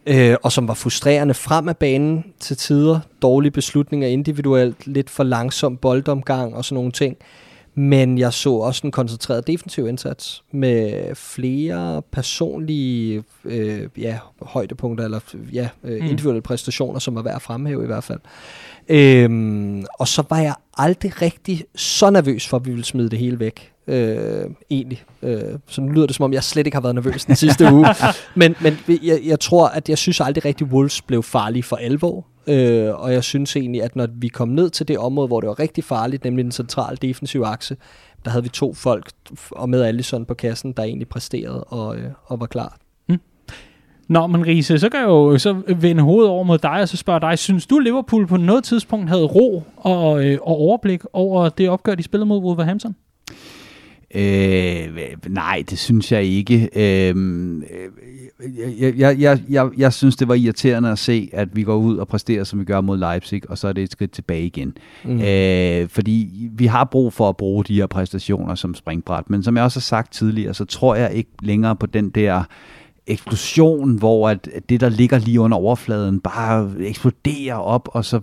øh, og som var frustrerende frem af banen til tider. Dårlige beslutninger individuelt, lidt for langsom boldomgang og sådan nogle ting. Men jeg så også en koncentreret defensiv indsats med flere personlige øh, ja, højdepunkter, eller ja, øh, mm. individuelle præstationer, som var værd at fremhæve i hvert fald. Øhm, og så var jeg aldrig rigtig så nervøs for, at vi ville smide det hele væk. Øh, egentlig. Øh, så nu lyder det som om, jeg slet ikke har været nervøs den sidste uge. Men, men jeg, jeg tror, at jeg synes aldrig rigtig, Wolves blev farlige for alvor. Øh, og jeg synes egentlig, at når vi kom ned til det område, hvor det var rigtig farligt, nemlig den centrale defensive akse, der havde vi to folk, og med Allison på kassen, der egentlig præsterede og, øh, og var klar. Mm. Nå, men Riese, så kan jeg jo så vende hovedet over mod dig, og så spørge dig, synes du, Liverpool på noget tidspunkt havde ro og, øh, og overblik over det opgør, de spillede mod Wolverhampton? Øh, nej, det synes jeg ikke. Øh, jeg, jeg, jeg, jeg, jeg synes, det var irriterende at se, at vi går ud og præsterer, som vi gør mod Leipzig, og så er det et skridt tilbage igen. Mm. Øh, fordi vi har brug for at bruge de her præstationer som springbræt, men som jeg også har sagt tidligere, så tror jeg ikke længere på den der eksplosion, hvor at det, der ligger lige under overfladen, bare eksploderer op, og så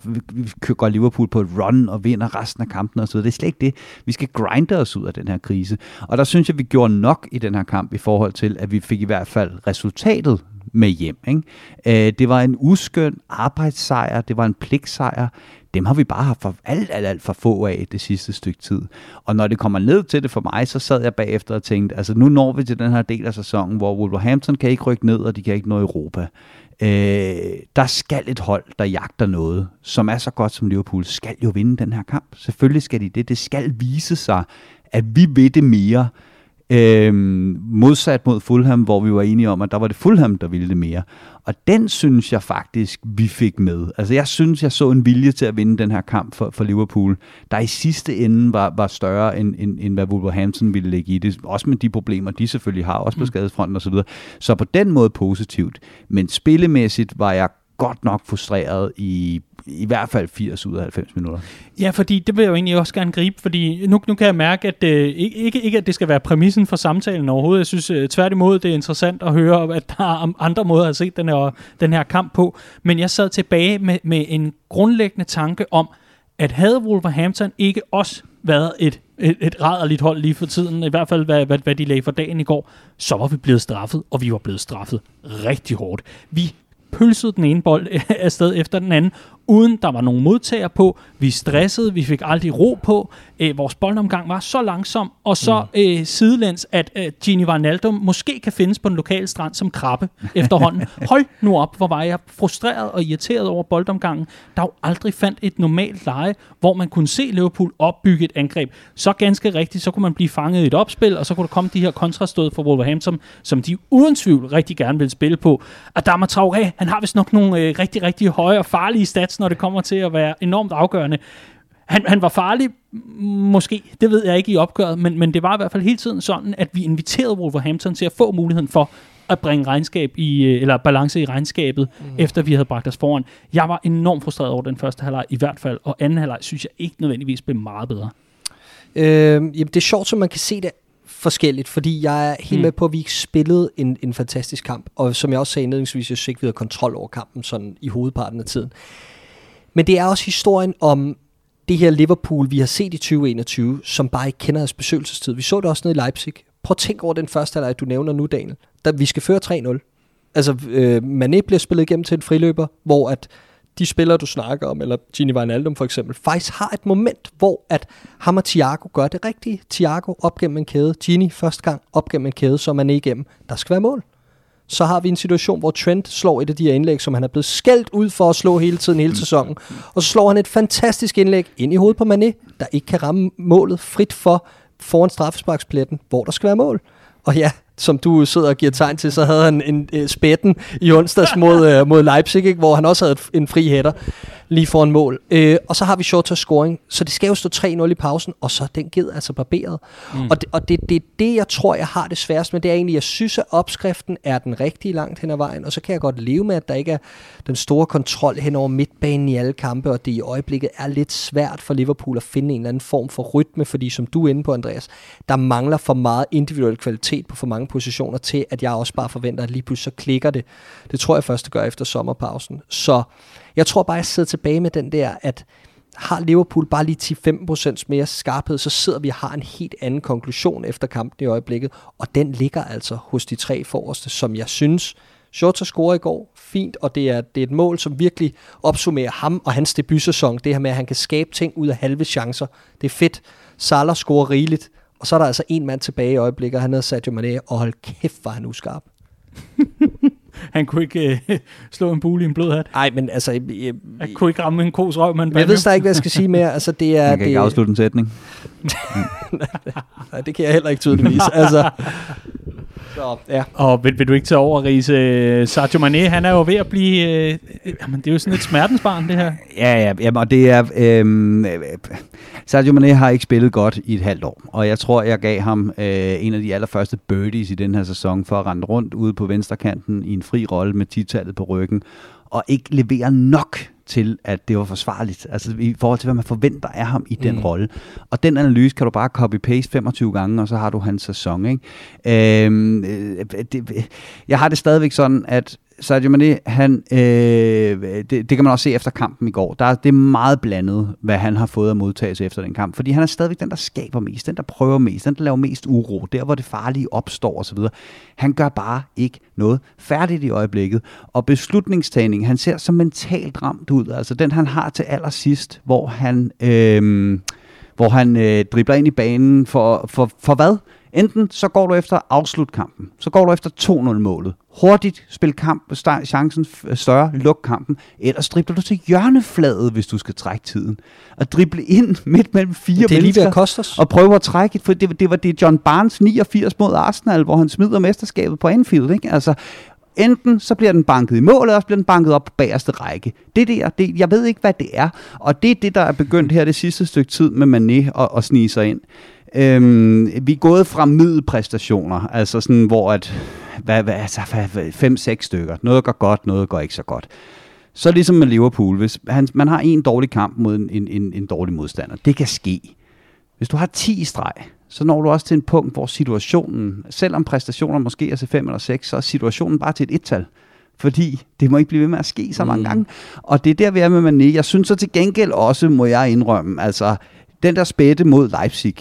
går Liverpool på et run og vinder resten af kampen og så videre. Det er slet ikke det. Vi skal grinde os ud af den her krise. Og der synes jeg, vi gjorde nok i den her kamp i forhold til, at vi fik i hvert fald resultatet med hjem. Ikke? Øh, det var en uskøn arbejdssejr, det var en pligtsejr dem har vi bare haft for alt, alt, alt for få af det sidste stykke tid. Og når det kommer ned til det for mig, så sad jeg bagefter og tænkte, altså nu når vi til den her del af sæsonen, hvor Wolverhampton kan ikke rykke ned, og de kan ikke nå Europa. Øh, der skal et hold, der jagter noget, som er så godt som Liverpool, skal jo vinde den her kamp. Selvfølgelig skal de det. Det skal vise sig, at vi ved det mere, Øhm, modsat mod Fulham, hvor vi var enige om, at der var det Fulham, der ville det mere. Og den synes jeg faktisk, vi fik med. Altså jeg synes, jeg så en vilje til at vinde den her kamp for, for Liverpool, der i sidste ende var, var større, end, end, end hvad Wolverhampton ville lægge i det. Også med de problemer, de selvfølgelig har, også på mm. skadesfronten osv. Så, så på den måde positivt. Men spillemæssigt var jeg godt nok frustreret i i hvert fald 80 ud af 90 minutter. Ja, fordi det vil jeg jo egentlig også gerne gribe, fordi nu, nu kan jeg mærke, at øh, ikke, ikke at det skal være præmissen for samtalen overhovedet. Jeg synes øh, tværtimod, det er interessant at høre, at der er andre måder at se den her, den her kamp på. Men jeg sad tilbage med, med en grundlæggende tanke om, at havde Wolverhampton ikke også været et, et, et rædderligt hold lige for tiden, i hvert fald hvad, hvad, hvad de lagde for dagen i går, så var vi blevet straffet, og vi var blevet straffet rigtig hårdt. Vi pølsede den ene bold afsted efter den anden, uden der var nogen modtager på. Vi stressede, vi fik aldrig ro på. Æ, vores boldomgang var så langsom, og så mm. øh, sidelæns, at øh, Gini Wijnaldum måske kan findes på den lokale strand som krabbe efterhånden. Hold nu op, hvor var jeg frustreret og irriteret over boldomgangen. Der jo aldrig fandt et normalt leje, hvor man kunne se Liverpool opbygge et angreb. Så ganske rigtigt, så kunne man blive fanget i et opspil, og så kunne der komme de her kontrastød fra Wolverhampton, som de uden tvivl rigtig gerne vil spille på. Adama Traoré, han har vist nok nogle øh, rigtig, rigtig høje og farlige stats, når det kommer til at være enormt afgørende. Han, han var farlig, måske, det ved jeg ikke i opgøret, men, men det var i hvert fald hele tiden sådan, at vi inviterede Wolverhampton til at få muligheden for at bringe regnskab i, øh, eller balance i regnskabet, mm. efter vi havde bragt os foran. Jeg var enormt frustreret over den første halvleg i hvert fald, og anden halvleg synes jeg ikke nødvendigvis blev meget bedre. Øh, jamen, det er sjovt, så man kan se det forskelligt, fordi jeg er helt mm. med på, at vi ikke spillede en, en fantastisk kamp, og som jeg også sagde indledningsvis, jeg synes ikke, vi havde kontrol over kampen sådan i hovedparten af tiden. Men det er også historien om det her Liverpool, vi har set i 2021, som bare ikke kender deres besøgelsestid. Vi så det også nede i Leipzig. Prøv at tænke over den første halvleg, du nævner nu, Daniel. Da vi skal føre 3-0. Altså, øh, Mané bliver spillet igennem til en friløber, hvor at de spillere, du snakker om, eller Gini Wijnaldum for eksempel, faktisk har et moment, hvor at ham og Thiago gør det rigtige. Thiago op gennem en kæde, Gini første gang op gennem en kæde, så man er igennem. Der skal være mål. Så har vi en situation, hvor Trent slår et af de her indlæg, som han er blevet skældt ud for at slå hele tiden, hele sæsonen. Og så slår han et fantastisk indlæg ind i hovedet på Mané, der ikke kan ramme målet frit for foran straffesparkspletten, hvor der skal være mål. Og ja, som du sidder og giver tegn til, så havde han en uh, spætten i onsdags mod, uh, mod Leipzig, ikke? hvor han også havde en fri hætter lige foran mål. Uh, og så har vi Shorter scoring, så det skal jo stå 3-0 i pausen, og så er den ged altså barberet. Mm. Og, det, og det, det er det, jeg tror, jeg har det sværest med, det er egentlig, jeg synes, at opskriften er den rigtige langt hen ad vejen, og så kan jeg godt leve med, at der ikke er den store kontrol hen over midtbanen i alle kampe, og det i øjeblikket er lidt svært for Liverpool at finde en eller anden form for rytme, fordi som du er inde på, Andreas, der mangler for meget individuel kvalitet på for mange positioner til, at jeg også bare forventer, at lige pludselig så klikker det. Det tror jeg først, det gør efter sommerpausen. Så jeg tror bare, jeg sidder tilbage med den der, at har Liverpool bare lige 10-15% mere skarphed, så sidder vi og har en helt anden konklusion efter kampen i øjeblikket, og den ligger altså hos de tre forreste, som jeg synes, Shota scorer i går, fint, og det er, det er et mål, som virkelig opsummerer ham og hans debutsæson. Det her med, at han kan skabe ting ud af halve chancer. Det er fedt. Salah scorer rigeligt, og så er der altså en mand tilbage i øjeblikket, og han hedder Sadio Mane, og hold kæft, var han uskarp. Han kunne ikke øh, slå en bule i en blød hat. Nej, men altså... Jeg, Han kunne ikke ramme en kos røv, man jeg ved slet ikke, hvad jeg skal sige mere. Altså, det er... Man kan det, ikke afslutte en sætning. Nej, det kan jeg heller ikke tydeligvis. altså, så, ja. Og vil, vil du ikke tage over, Riese? Sadio Mane, han er jo ved at blive... Øh, jamen, det er jo sådan et smertensbarn, det her. Ja, ja, jamen, og det er... Øh, Sadio Mane har ikke spillet godt i et halvt år, og jeg tror, jeg gav ham øh, en af de allerførste birdies i den her sæson for at rende rundt ude på venstrekanten i en fri rolle med titallet på ryggen, og ikke levere nok til, at det var forsvarligt, altså i forhold til, hvad man forventer af ham i den Mm. rolle. Og den analyse kan du bare copy-paste 25 gange, og så har du hans sæson. Ikke? Øhm, øh, det, jeg har det stadigvæk sådan, at Sadio Mane, han, øh, det, det kan man også se efter kampen i går. Der, det er meget blandet, hvad han har fået at modtage sig efter den kamp. Fordi han er stadigvæk den, der skaber mest, den, der prøver mest, den, der laver mest uro, der hvor det farlige opstår osv. Han gør bare ikke noget færdigt i øjeblikket. Og beslutningstagning, han ser så mentalt ramt ud. Altså den, han har til allersidst, hvor han... Øh, hvor han øh, dribler ind i banen for, for, for hvad? Enten så går du efter afslut kampen, så går du efter 2-0-målet. Hurtigt spil kamp, chancen større, luk kampen. Ellers dribler du til hjørnefladet, hvis du skal trække tiden. Og drible ind midt mellem fire Det er lige ved at og prøve at trække, for det, det var det John Barnes 89 mod Arsenal, hvor han smider mesterskabet på Anfield. Ikke? Altså, enten så bliver den banket i mål, eller også bliver den banket op på bagerste række. Det der, det, jeg ved ikke, hvad det er. Og det er det, der er begyndt her det sidste stykke tid med Mané at, at snige sig ind. Øhm, vi er gået fra middelpræstationer, altså sådan, hvor at, hvad, hvad, altså, hvad, fem, seks stykker. Noget går godt, noget går ikke så godt. Så ligesom med Liverpool, hvis han, man har en dårlig kamp mod en, en, en, en dårlig modstander, det kan ske. Hvis du har 10 i streg, så når du også til en punkt, hvor situationen, selvom præstationer måske er til 5 eller 6, så er situationen bare til et et-tal. Fordi det må ikke blive ved med at ske så mange Mm. gange. Og det er der, vi er med Mané. Jeg synes så til gengæld også, må jeg indrømme, altså den der spætte mod Leipzig,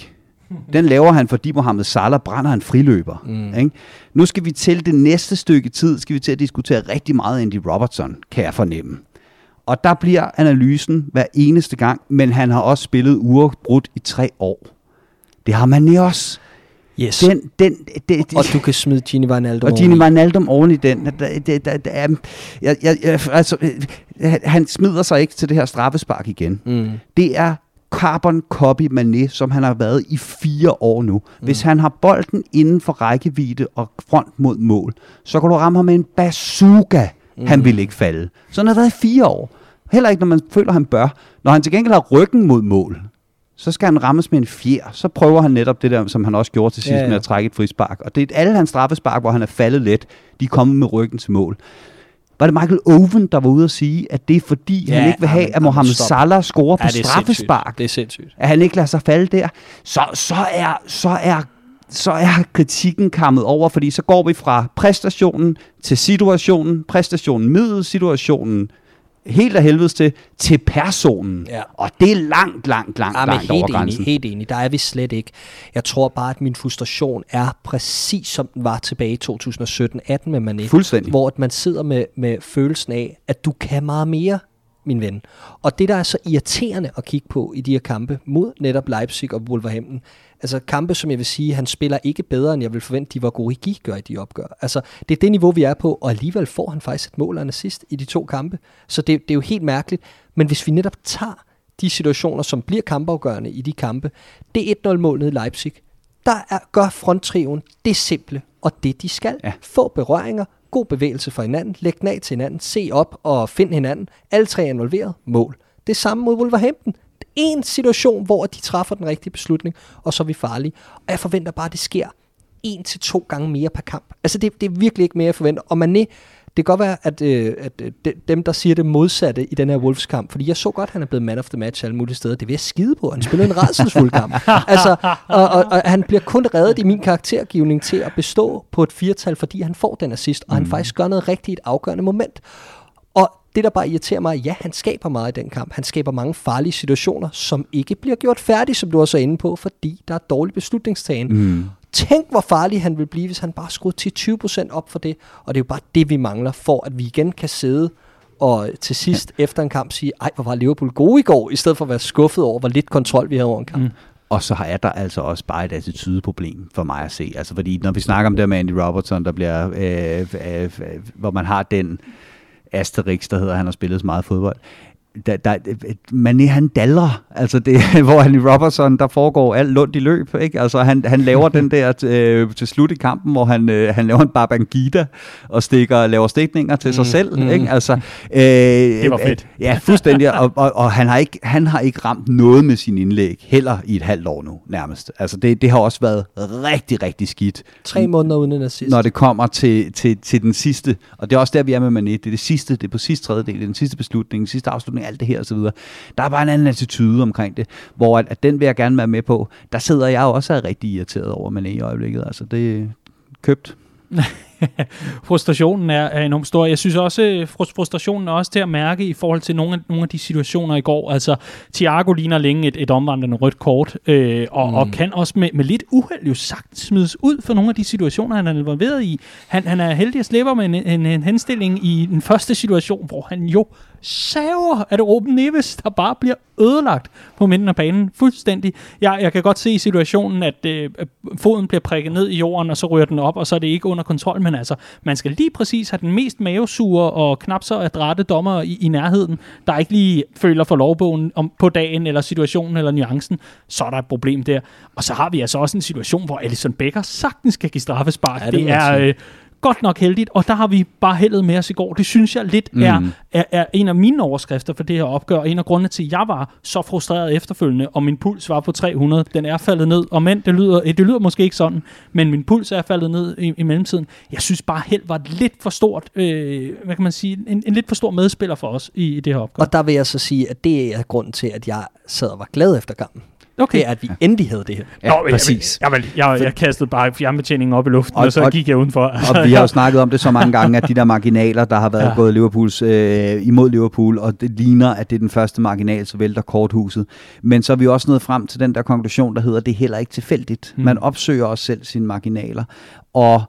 den laver han, fordi Mohamed Salah brænder en friløber. Mm. Ikke? Nu skal vi til det næste stykke tid, skal vi til at diskutere rigtig meget Andy Robertson, kan jeg fornemme. Og der bliver analysen hver eneste gang, men han har også spillet uafbrudt i tre år. Det har man også. Yes. Den, den, det, det, og du kan smide Gini Wijnaldum og Gini. Wijnaldum oven i den. Der, der, der, er- jeg, jeg, jeg, altså, øh, han smider sig ikke til det her straffespark igen. Mm. Det er carbon copy Mané, som han har været i fire år nu. Hvis han har bolden inden for rækkevidde og front mod mål, så kan du ramme ham med en bazooka. Mm. Han vil ikke falde. Så han har været i fire år. Heller ikke, når man føler, han bør. Når han til gengæld har ryggen mod mål, så skal han rammes med en fjer. Så prøver han netop det der, som han også gjorde til sidst ja. ja. med at trække et frispark. Og det er alle hans straffespark, hvor han er faldet let, de er kommet med ryggen til mål. Var det Michael Owen, der var ude at sige, at det er fordi, Ja, han ikke vil have, at Mohamed stop. Salah scorer Ja, på det straffespark? sindssygt. Det er sindssygt. at han ikke lader sig falde der, så, så, er, så, er, så er kritikken kammet over, fordi så går vi fra præstationen til situationen, præstationen middel, situationen helt af helvedes til, til personen. Ja. Og det er langt, langt, langt, Ja, langt over helt grænsen. enig, helt enig. Der er vi slet ikke. Jeg tror bare, at min frustration er præcis som den var tilbage i 2017-18 med Mané. Fuldstændig. Hvor at man sidder med, med følelsen af, at du kan meget mere, min ven. Og det, der er så irriterende at kigge på i de her kampe mod netop Leipzig og Wolverhampton, altså kampe, som jeg vil sige, han spiller ikke bedre, end jeg vil forvente, de var gode i gør i de opgør. Altså, det er det niveau, vi er på, og alligevel får han faktisk et mål og en assist i de to kampe. Så det, det er jo helt mærkeligt. Men hvis vi netop tager de situationer, som bliver kampafgørende i de kampe, det 1-0-mål nede i Leipzig, der er, gør fronttriven det simple, og det de skal. Ja. Få berøringer, god bevægelse for hinanden, læg den af til hinanden, se op og find hinanden. Alle tre er involveret, mål. Det samme mod Wolverhampton. En situation, hvor de træffer den rigtige beslutning, og så er vi farlige. Og jeg forventer bare, at det sker en til to gange mere per kamp. Altså det, det er virkelig ikke mere, jeg forventer. Og Mané, det kan godt være, at, øh, at øh, de- dem, der siger det modsatte i den her Wolves-kamp, fordi jeg så godt, at han er blevet man of the match alle mulige steder. Det vil jeg skide på. Han spiller en redselsfuld kamp. altså, og, og, og, han bliver kun reddet i min karaktergivning til at bestå på et firtal, fordi han får den assist, og han faktisk gør noget rigtigt i et afgørende moment. Det, der bare irriterer mig, ja, han skaber meget i den kamp. Han skaber mange farlige situationer, som ikke bliver gjort færdige, som du også er inde på, fordi der er dårlig beslutningstagen. Mm. Tænk, hvor farlig han vil blive, hvis han bare skruede til 20% op for det. Og det er jo bare det, vi mangler, for at vi igen kan sidde og til sidst ja. efter en kamp sige, ej, hvor var Liverpool gode i går, i stedet for at være skuffet over, hvor lidt kontrol vi havde over en kamp. Mm. Og så er der altså også bare et attitudeproblem for mig at se. Altså fordi når vi snakker om det med Andy Robertson, der bliver, øh, øh, øh, hvor man har den Asterix, der hedder, han har spillet så meget fodbold. Der, der, Mané, han dalrer. Altså det, hvor han i Robertson, der foregår alt lundt i løb. Ikke? Altså han, han laver den der øh, til slut i kampen, hvor han, øh, han laver en Babangida og stikker, laver stikninger til sig selv. mm. Ikke? Altså, øh, det var fedt. Ja, fuldstændig. Og, og, og han, har ikke, han har ikke ramt noget med sin indlæg, heller i et halvt år nu, nærmest. Altså det, det har også været rigtig, rigtig skidt. Tre måneder uden en assist. Når det kommer til, til, til den sidste, og det er også der, vi er med Mané, det er det sidste, det er på sidste tredjedel, det er den sidste beslutning, den sidste afslutning, alt det her osv. Der er bare en anden attitude omkring det, hvor at, at den vil jeg gerne være med på. Der sidder jeg jo også og er rigtig irriteret over Mané i øjeblikket, altså det er købt. frustrationen er, er enormt stor. Jeg synes også, øh, frus- frustrationen er også til at mærke i forhold til nogle af, nogle af de situationer i går. Altså, Thiago ligner længe et, et omvandrende rødt kort, øh, og, mm. og kan også med, med lidt uheld jo sagt smides ud for nogle af de situationer, han er involveret i. Han, han er heldig at slippe med en, en, en henstilling i den første situation, hvor han jo saver, at Ruben Neves, der bare bliver ødelagt på midten af banen fuldstændig. Jeg, jeg kan godt se i situationen, at øh, foden bliver prikket ned i jorden, og så ryger den op, og så er det ikke under kontrol, men altså, man skal lige præcis have den mest mavesure og knap så adrette dommer i, i nærheden, der ikke lige føler for lovbogen om, på dagen, eller situationen, eller nuancen, så er der et problem der. Og så har vi altså også en situation, hvor Alison Becker sagtens kan give straffespark. Ja, det det, det er... Øh, godt nok heldigt, og der har vi bare heldet med os i går. Det synes jeg lidt mm. er, er, er en af mine overskrifter for det her opgør, og en af grundene til, at jeg var så frustreret efterfølgende, og min puls var på 300. Den er faldet ned, og men det lyder, det lyder måske ikke sådan, men min puls er faldet ned i, i mellemtiden. Jeg synes bare, held var lidt for stort, øh, hvad kan man sige, en, en lidt for stor medspiller for os i, i det her opgør. Og der vil jeg så sige, at det er grunden til, at jeg sad og var glad efter kampen. Okay. Det er, at vi endelig havde det her. Ja, Nå, jeg- præcis. Jeg, jeg, jeg, jeg, jeg kastede bare fjernbetjeningen op i luften, og, Og- så og- gik jeg udenfor. Og vi har jo snakket om det så mange gange, at de der marginaler, der har været ja. Ja. gået Liverpools, øh, imod Liverpool, og det ligner, at det er den første marginal, så vælter korthuset. Men så er vi også nået frem til den der konklusion, der hedder, det er heller ikke tilfældigt. Mm. Man opsøger også selv sine marginaler. Og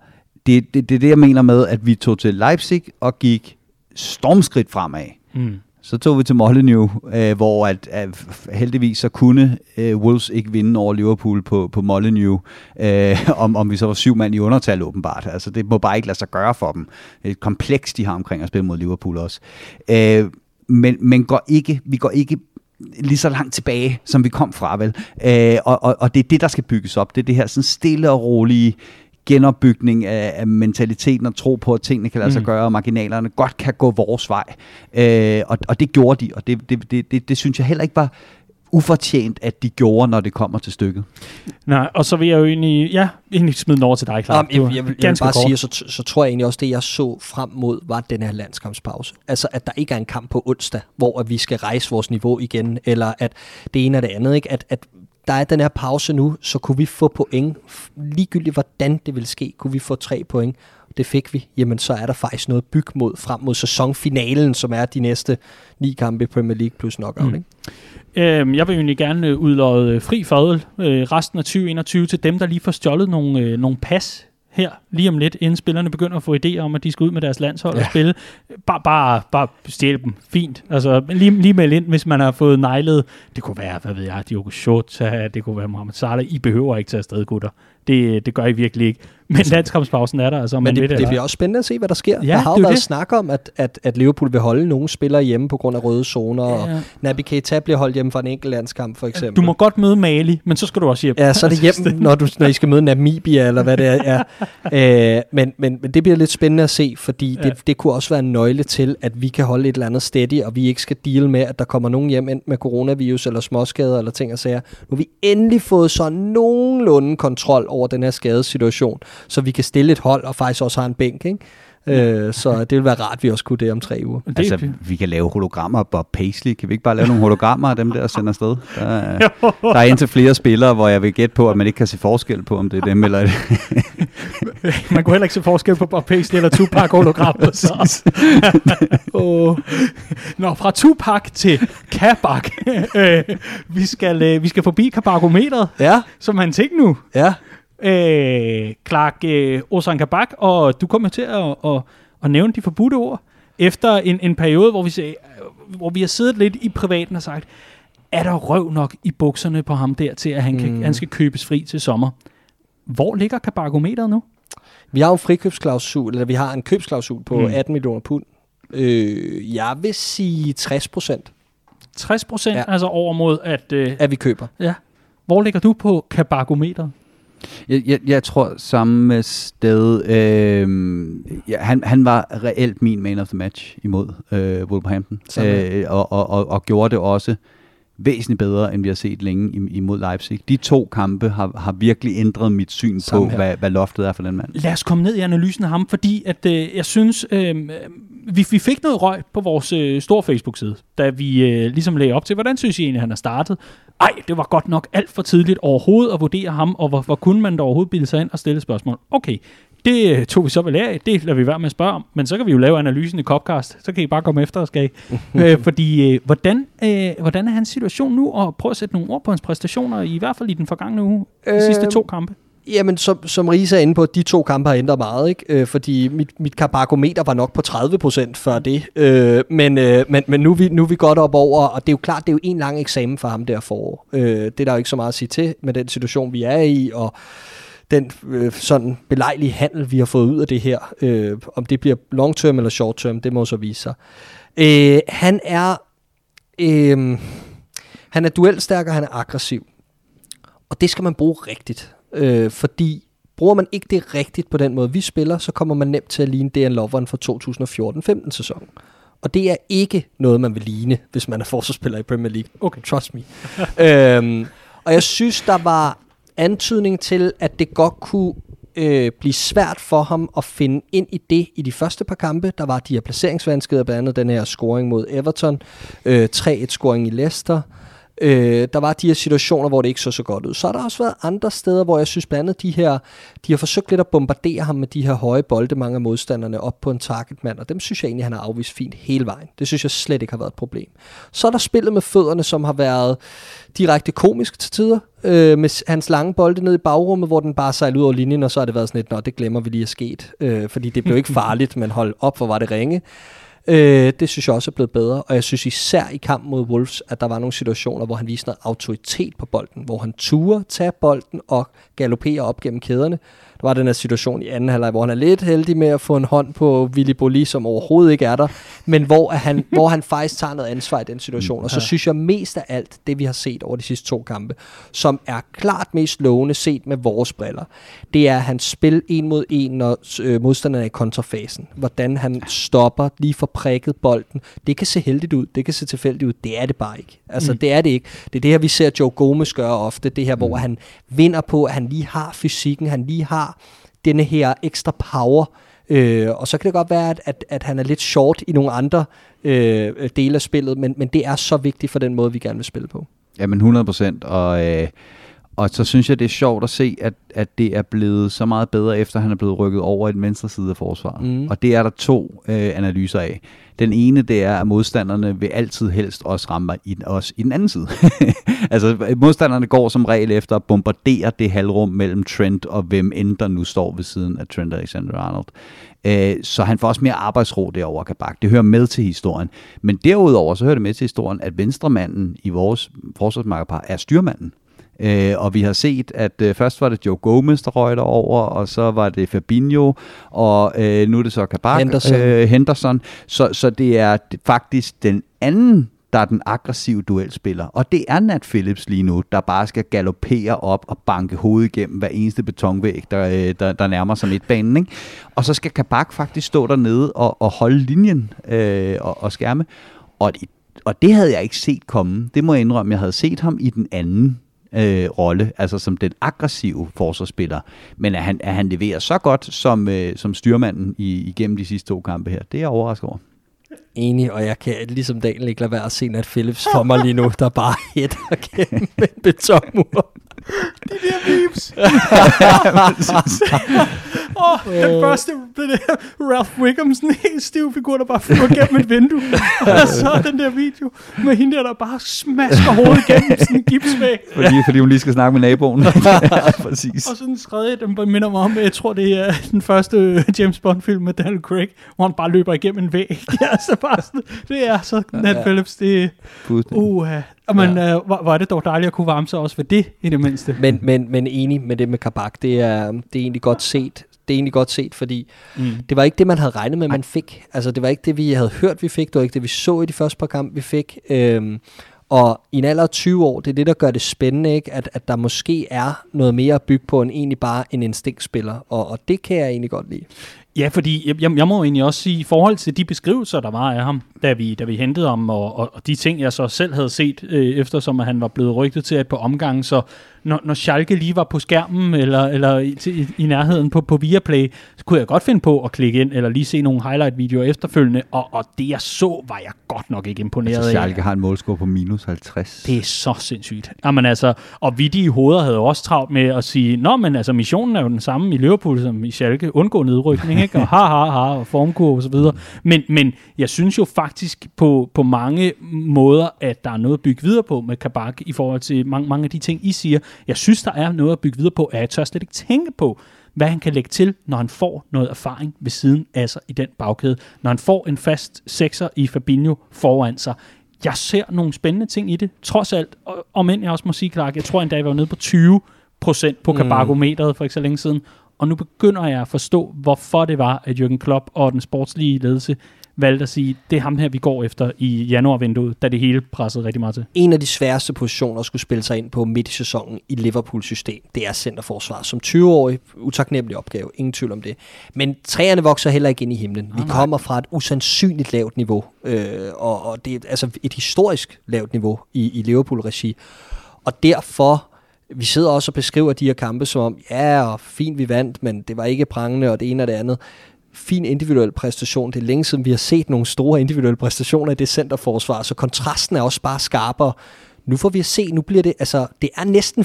det, det, det er det, jeg mener med, at vi tog til Leipzig og gik stormskridt fremad. Mm. Så tog vi til Molineux, øh, hvor at, at heldigvis så kunne øh, Wolves ikke vinde over Liverpool på, på Molineux, øh, om, om vi så var syv mand i undertal åbenbart. Altså det må bare ikke lade sig gøre for dem. Det er et kompleks, de har omkring at spille mod Liverpool også. Øh, men men går ikke, vi går ikke lige så langt tilbage, som vi kom fra, vel? Øh, og, og, og det er det, der skal bygges op. Det er det her sådan stille og rolige genopbygning af, af mentaliteten og tro på, at tingene kan lade sig Mm. gøre, og marginalerne godt kan gå vores vej. Øh, og, og det gjorde de, og det, det, det, det, det synes jeg heller ikke var ufortjent, at de gjorde, når det kommer til stykket. Nej, og så vil jeg jo egentlig, ja, egentlig smide den over til dig, Clark. Jamen, jeg, jeg, vil, jeg vil bare kort. sige, så, så tror jeg egentlig også, det jeg så frem mod, var den her landskampspause. Altså, at der ikke er en kamp på onsdag, hvor at vi skal rejse vores niveau igen, eller at det ene er det andet, ikke? At, at der er den her pause nu, så kunne vi få point, ligegyldigt hvordan det vil ske, kunne vi få tre point. Det fik vi. Jamen, så er der faktisk noget byg mod frem mod sæsonfinalen, som er de næste ni kampe i Premier League plus knockout. Mm. Ikke? Øhm, jeg vil egentlig gerne øh, udlåde fri fadel øh, resten af 2021 til dem, der lige får stjålet nogle, øh, nogle pas her lige om lidt, inden spillerne begynder at få idéer om, at de skal ud med deres landshold ja. og spille. Bare, bare, bare stjæle dem. Fint. Altså, lige, lige med ind, hvis man har fået nejlet. Det kunne være, hvad ved jeg, Diogo Jota, det kunne være Mohamed Salah. I behøver ikke tage afsted, gutter. Det, det gør I virkelig ikke. Men altså, landskampspausen er der, altså. Men det, det, det bliver også spændende at se, hvad der sker. Ja, der har jo været det. snak om, at, at, at Liverpool vil holde nogle spillere hjemme på grund af røde zoner, ja. og Naby Keita bliver holdt hjemme fra en enkelt landskamp, for eksempel. Du må godt møde Mali, men så skal du også hjem. Ja, så er det hjem, når, du, når I skal møde Namibia, eller hvad det er. Ja. Øh, men, men, men det bliver lidt spændende at se, fordi ja. det, det kunne også være en nøgle til, at vi kan holde et eller andet steady, og vi ikke skal deal med, at der kommer nogen hjem enten med coronavirus, eller småskader, eller ting og sager. Nu har vi endelig fået så nogenlunde kontrol over den her skadesituation, så vi kan stille et hold, og faktisk også har en bænk, ikke? Øh, så det vil være rart, at vi også kunne det om tre uger. Det altså, vi kan lave hologrammer af Bob Paisley. Kan vi ikke bare lave nogle hologrammer af dem der og sende afsted? Der, er, der er indtil flere spillere, hvor jeg vil gætte på, at man ikke kan se forskel på, om det er dem eller det. man kunne heller ikke se forskel på Bob Paisley eller Tupac hologrammer. Så. oh. Nå, fra Tupac til Kabak. øh, vi, skal, øh, vi skal forbi Kabakometeret, ja. som man ting nu. Ja øh, Clark øh, Osan Kabak, og du kommer til at, at, at nævne de forbudte ord, efter en, en periode, hvor vi, se, hvor vi har siddet lidt i privaten og sagt, er der røv nok i bukserne på ham der, til at han, kan, mm. han skal købes fri til sommer? Hvor ligger kabakometeret nu? Vi har en frikøbsklausul, eller vi har en købsklausul på mm. 18 millioner pund. Øh, jeg vil sige 60 procent. 60 procent, ja. altså over mod, at... Øh, at vi køber. Ja. Hvor ligger du på kabakometeret? Jeg, jeg, jeg tror samme sted. Øh, ja, han, han var reelt min man of the match imod øh, Wolverhampton. Øh, og, og, og, og gjorde det også væsentligt bedre, end vi har set længe imod Leipzig. De to kampe har, har virkelig ændret mit syn Samme på, hvad, hvad loftet er for den mand. Lad os komme ned i analysen af ham, fordi at, øh, jeg synes, øh, vi, vi fik noget røg på vores øh, store Facebook-side, da vi øh, ligesom lagde op til, hvordan synes I egentlig, han har startet? Ej, det var godt nok alt for tidligt overhovedet at vurdere ham, og hvor, hvor kunne man da overhovedet bilde sig ind og stille spørgsmål? Okay, det øh, tog vi så vel af, det lader vi være med at spørge om, men så kan vi jo lave analysen i Copcast, så kan I bare komme efter os, skal I? øh, fordi, øh, hvordan, øh, hvordan er hans situation nu, og prøv at sætte nogle ord på hans præstationer, i hvert fald i den forgangne uge, de øh, sidste to kampe? Jamen, som, som Risa er inde på, de to kampe har ændret meget, ikke? Øh, fordi mit, mit karbakometer var nok på 30% før det. Øh, men, øh, men, men nu, er vi, nu er vi godt op over, og det er jo klart, det er jo en lang eksamen for ham der forår. Øh, det er der jo ikke så meget at sige til med den situation, vi er i, og den øh, sådan belejlige handel, vi har fået ud af det her. Øh, om det bliver long term eller short term, det må så vise sig. Øh, han er... Øh, han er duelstærk, og han er aggressiv. Og det skal man bruge rigtigt. Øh, fordi bruger man ikke det rigtigt på den måde, vi spiller, så kommer man nemt til at ligne DN Loveren fra 2014-15 sæson. Og det er ikke noget, man vil ligne, hvis man er forsvarsspiller i Premier League. Okay. Trust me. øhm, og jeg synes, der var antydning til, at det godt kunne øh, blive svært for ham at finde ind i det i de første par kampe. Der var de her placeringsvanskeligheder, blandt andet den her scoring mod Everton, øh, 3-1-scoring i Leicester, Øh, der var de her situationer, hvor det ikke så så godt ud. Så har der også været andre steder, hvor jeg synes blandt andet de her, de har forsøgt lidt at bombardere ham med de her høje bolde, mange af modstanderne, op på en targetmand, og dem synes jeg egentlig, han har afvist fint hele vejen. Det synes jeg slet ikke har været et problem. Så er der spillet med fødderne, som har været direkte komisk til tider, øh, med hans lange bolde ned i bagrummet, hvor den bare sejlede ud over linjen, og så har det været sådan lidt, nå, det glemmer vi lige at sket, øh, fordi det blev ikke farligt, men hold op, hvor var det ringe. Øh, det synes jeg også er blevet bedre, og jeg synes især i kampen mod Wolves, at der var nogle situationer, hvor han viste noget autoritet på bolden, hvor han turde tage bolden og galopere op gennem kæderne. Der var den her situation i anden halvleg, hvor han er lidt heldig med at få en hånd på Willy Boli, som overhovedet ikke er der, men hvor, han, hvor han faktisk tager noget ansvar i den situation. Og så synes jeg mest af alt, det vi har set over de sidste to kampe, som er klart mest lovende set med vores briller, det er hans spil en mod en, når øh, modstanderne er i kontrafasen. Hvordan han stopper lige for prikket bolden. Det kan se heldigt ud, det kan se tilfældigt ud. Det er det bare ikke. Altså, Mm. det er det ikke. Det er det her, vi ser Joe Gomez gøre ofte. Det her, Mm. hvor han vinder på, at han lige har fysikken, han lige har denne her ekstra power. Øh, og så kan det godt være, at, at, at han er lidt short i nogle andre øh, dele af spillet, men, men det er så vigtigt for den måde, vi gerne vil spille på. Jamen 100 procent, og, øh, og så synes jeg, det er sjovt at se, at, at det er blevet så meget bedre, efter han er blevet rykket over i den venstre side af forsvaret. Mm. Og det er der to øh, analyser af. Den ene, det er, at modstanderne vil altid helst også ramme i, os i den anden side. altså, modstanderne går som regel efter at bombardere det halvrum mellem Trent og hvem end der nu står ved siden af Trent Alexander-Arnold. Øh, så han får også mere arbejdsro derovre, Kabak. Det hører med til historien. Men derudover, så hører det med til historien, at venstremanden i vores forsvarsmarkerpar er styrmanden. Øh, og vi har set, at øh, først var det Joe Gomez, der røg over, og så var det Fabinho, og øh, nu er det så Kabak, Henderson. Øh, Henderson. Så, så det er faktisk den anden der er den aggressive duelspiller. Og det er Nat Phillips lige nu, der bare skal galopere op og banke hovedet igennem hver eneste betonvæg, der, øh, der, der nærmer sig midtbanen. Ikke? Og så skal Kabak faktisk stå dernede og, og holde linjen øh, og, og skærme. Og det, og det havde jeg ikke set komme. Det må jeg indrømme. Jeg havde set ham i den anden øh, rolle, altså som den aggressive forsvarsspiller. Men at han, at han leverer så godt som, øh, som styrmanden i, igennem de sidste to kampe her, det er jeg overrasket over. Enig, og jeg kan ligesom Daniel ikke lade være at se Nat Phillips for mig lige nu, der bare hætter gennem en betonmur. De der memes. Åh, oh, den første, det der Ralph Wiggum, sådan en helt stiv figur, der bare flyver gennem et vindue. Og så den der video med hende der, der bare smasker hovedet gennem sådan en gipsvæg. Fordi, fordi hun lige skal snakke med naboen. Præcis. Og så den tredje, den minder mig om, jeg tror det er den første øh, James Bond film med Daniel Craig, hvor han bare løber igennem en væg. Det er så bare sådan, det er så Nat Ja. Phillips, det er, Fuldstændig. Uh, men ja. uh, hvor, hvor er det dog dejligt at kunne varme sig også ved det, i det mindste. Men, men, men enig med det med Kabak, det er, det er egentlig godt set. Det er egentlig godt set, fordi Mm. det var ikke det, man havde regnet med, man fik. Altså, det var ikke det, vi havde hørt, vi fik. Det var ikke det, vi så i de første par kampe, vi fik. Øhm, og i en alder af 20 år, det er det, der gør det spændende, ikke? At, at der måske er noget mere at bygge på, end egentlig bare en instinktspiller. Og, og det kan jeg egentlig godt lide. Ja, fordi jeg, jeg, jeg må egentlig også sige, i forhold til de beskrivelser, der var af ham, da vi, da vi hentede ham, og, og, og de ting, jeg så selv havde set, øh, eftersom at han var blevet rygtet til at på omgang, så når, når Schalke lige var på skærmen, eller, eller i, i, i nærheden på, på Viaplay, så kunne jeg godt finde på at klikke ind, eller lige se nogle highlight-videoer efterfølgende, og, og det jeg så, var jeg godt nok ikke imponeret Altså, af. Schalke har en målscore på minus 50. Det er så sindssygt. Jamen altså, og vi i hoveder havde også travlt med at sige, nå, men altså, missionen er jo den samme i Liverpool som i Schalke. Undgå nedrykning, ikke? Og ha, ha, ha, og formkurve og så videre. Men, men jeg synes jo faktisk på, på mange måder, at der er noget at bygge videre på med Kabak i forhold til mange, mange af de ting, I siger. Jeg synes, der er noget at bygge videre på, at jeg tør slet ikke tænke på, hvad han kan lægge til, når han får noget erfaring ved siden af sig i den bagkæde. Når han får en fast sekser i Fabinho foran sig jeg ser nogle spændende ting i det, trods alt. Og, om end jeg også må sige, Clark, jeg tror endda, jeg var nede på 20 procent på Mm. kabagometeret for ikke så længe siden. Og nu begynder jeg at forstå, hvorfor det var, at Jürgen Klopp og den sportslige ledelse valgte at sige, det er ham her, vi går efter i januarvinduet, da det hele pressede rigtig meget til. En af de sværeste positioner at skulle spille sig ind på midt i sæsonen i Liverpools system, det er centerforsvar. Som 20-årig, utaknemmelig opgave, ingen tvivl om det. Men træerne vokser heller ikke ind i himlen. Vi nej. kommer fra et usandsynligt lavt niveau, øh, og, og det er altså et historisk lavt niveau i, i Liverpool-regi. Og derfor, vi sidder også og beskriver de her kampe som om, ja, og fint vi vandt, men det var ikke prangende, og det ene og det andet fin individuel præstation. Det er længe siden, vi har set nogle store individuelle præstationer i det centerforsvar, så kontrasten er også bare skarpere. Nu får vi at se, nu bliver det, altså, det er næsten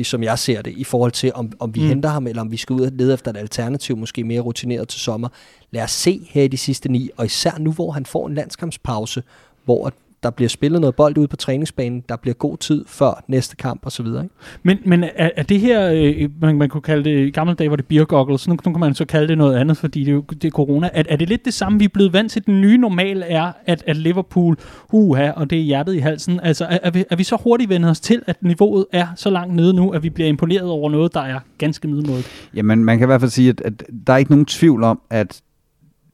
50-50, som jeg ser det, i forhold til, om, om vi Mm. henter ham, eller om vi skal ud og lede efter et alternativ, måske mere rutineret til sommer. Lad os se her i de sidste ni, og især nu, hvor han får en landskampspause, hvor der bliver spillet noget bold ud på træningsbanen, der bliver god tid før næste kamp osv. Ikke? Men, men er, er det her, øh, man, man kunne kalde det, i gamle dage var det beer goggles, nu, nu kan man så kalde det noget andet, fordi det er, det er corona. Er, er det lidt det samme, vi er blevet vant til? Den nye normal er, at, at Liverpool, uha, og det er hjertet i halsen. Altså, er, er, vi, er vi så hurtigt vendt os til, at niveauet er så langt nede nu, at vi bliver imponeret over noget, der er ganske middelmådigt? Jamen, man kan i hvert fald sige, at, at der er ikke nogen tvivl om, at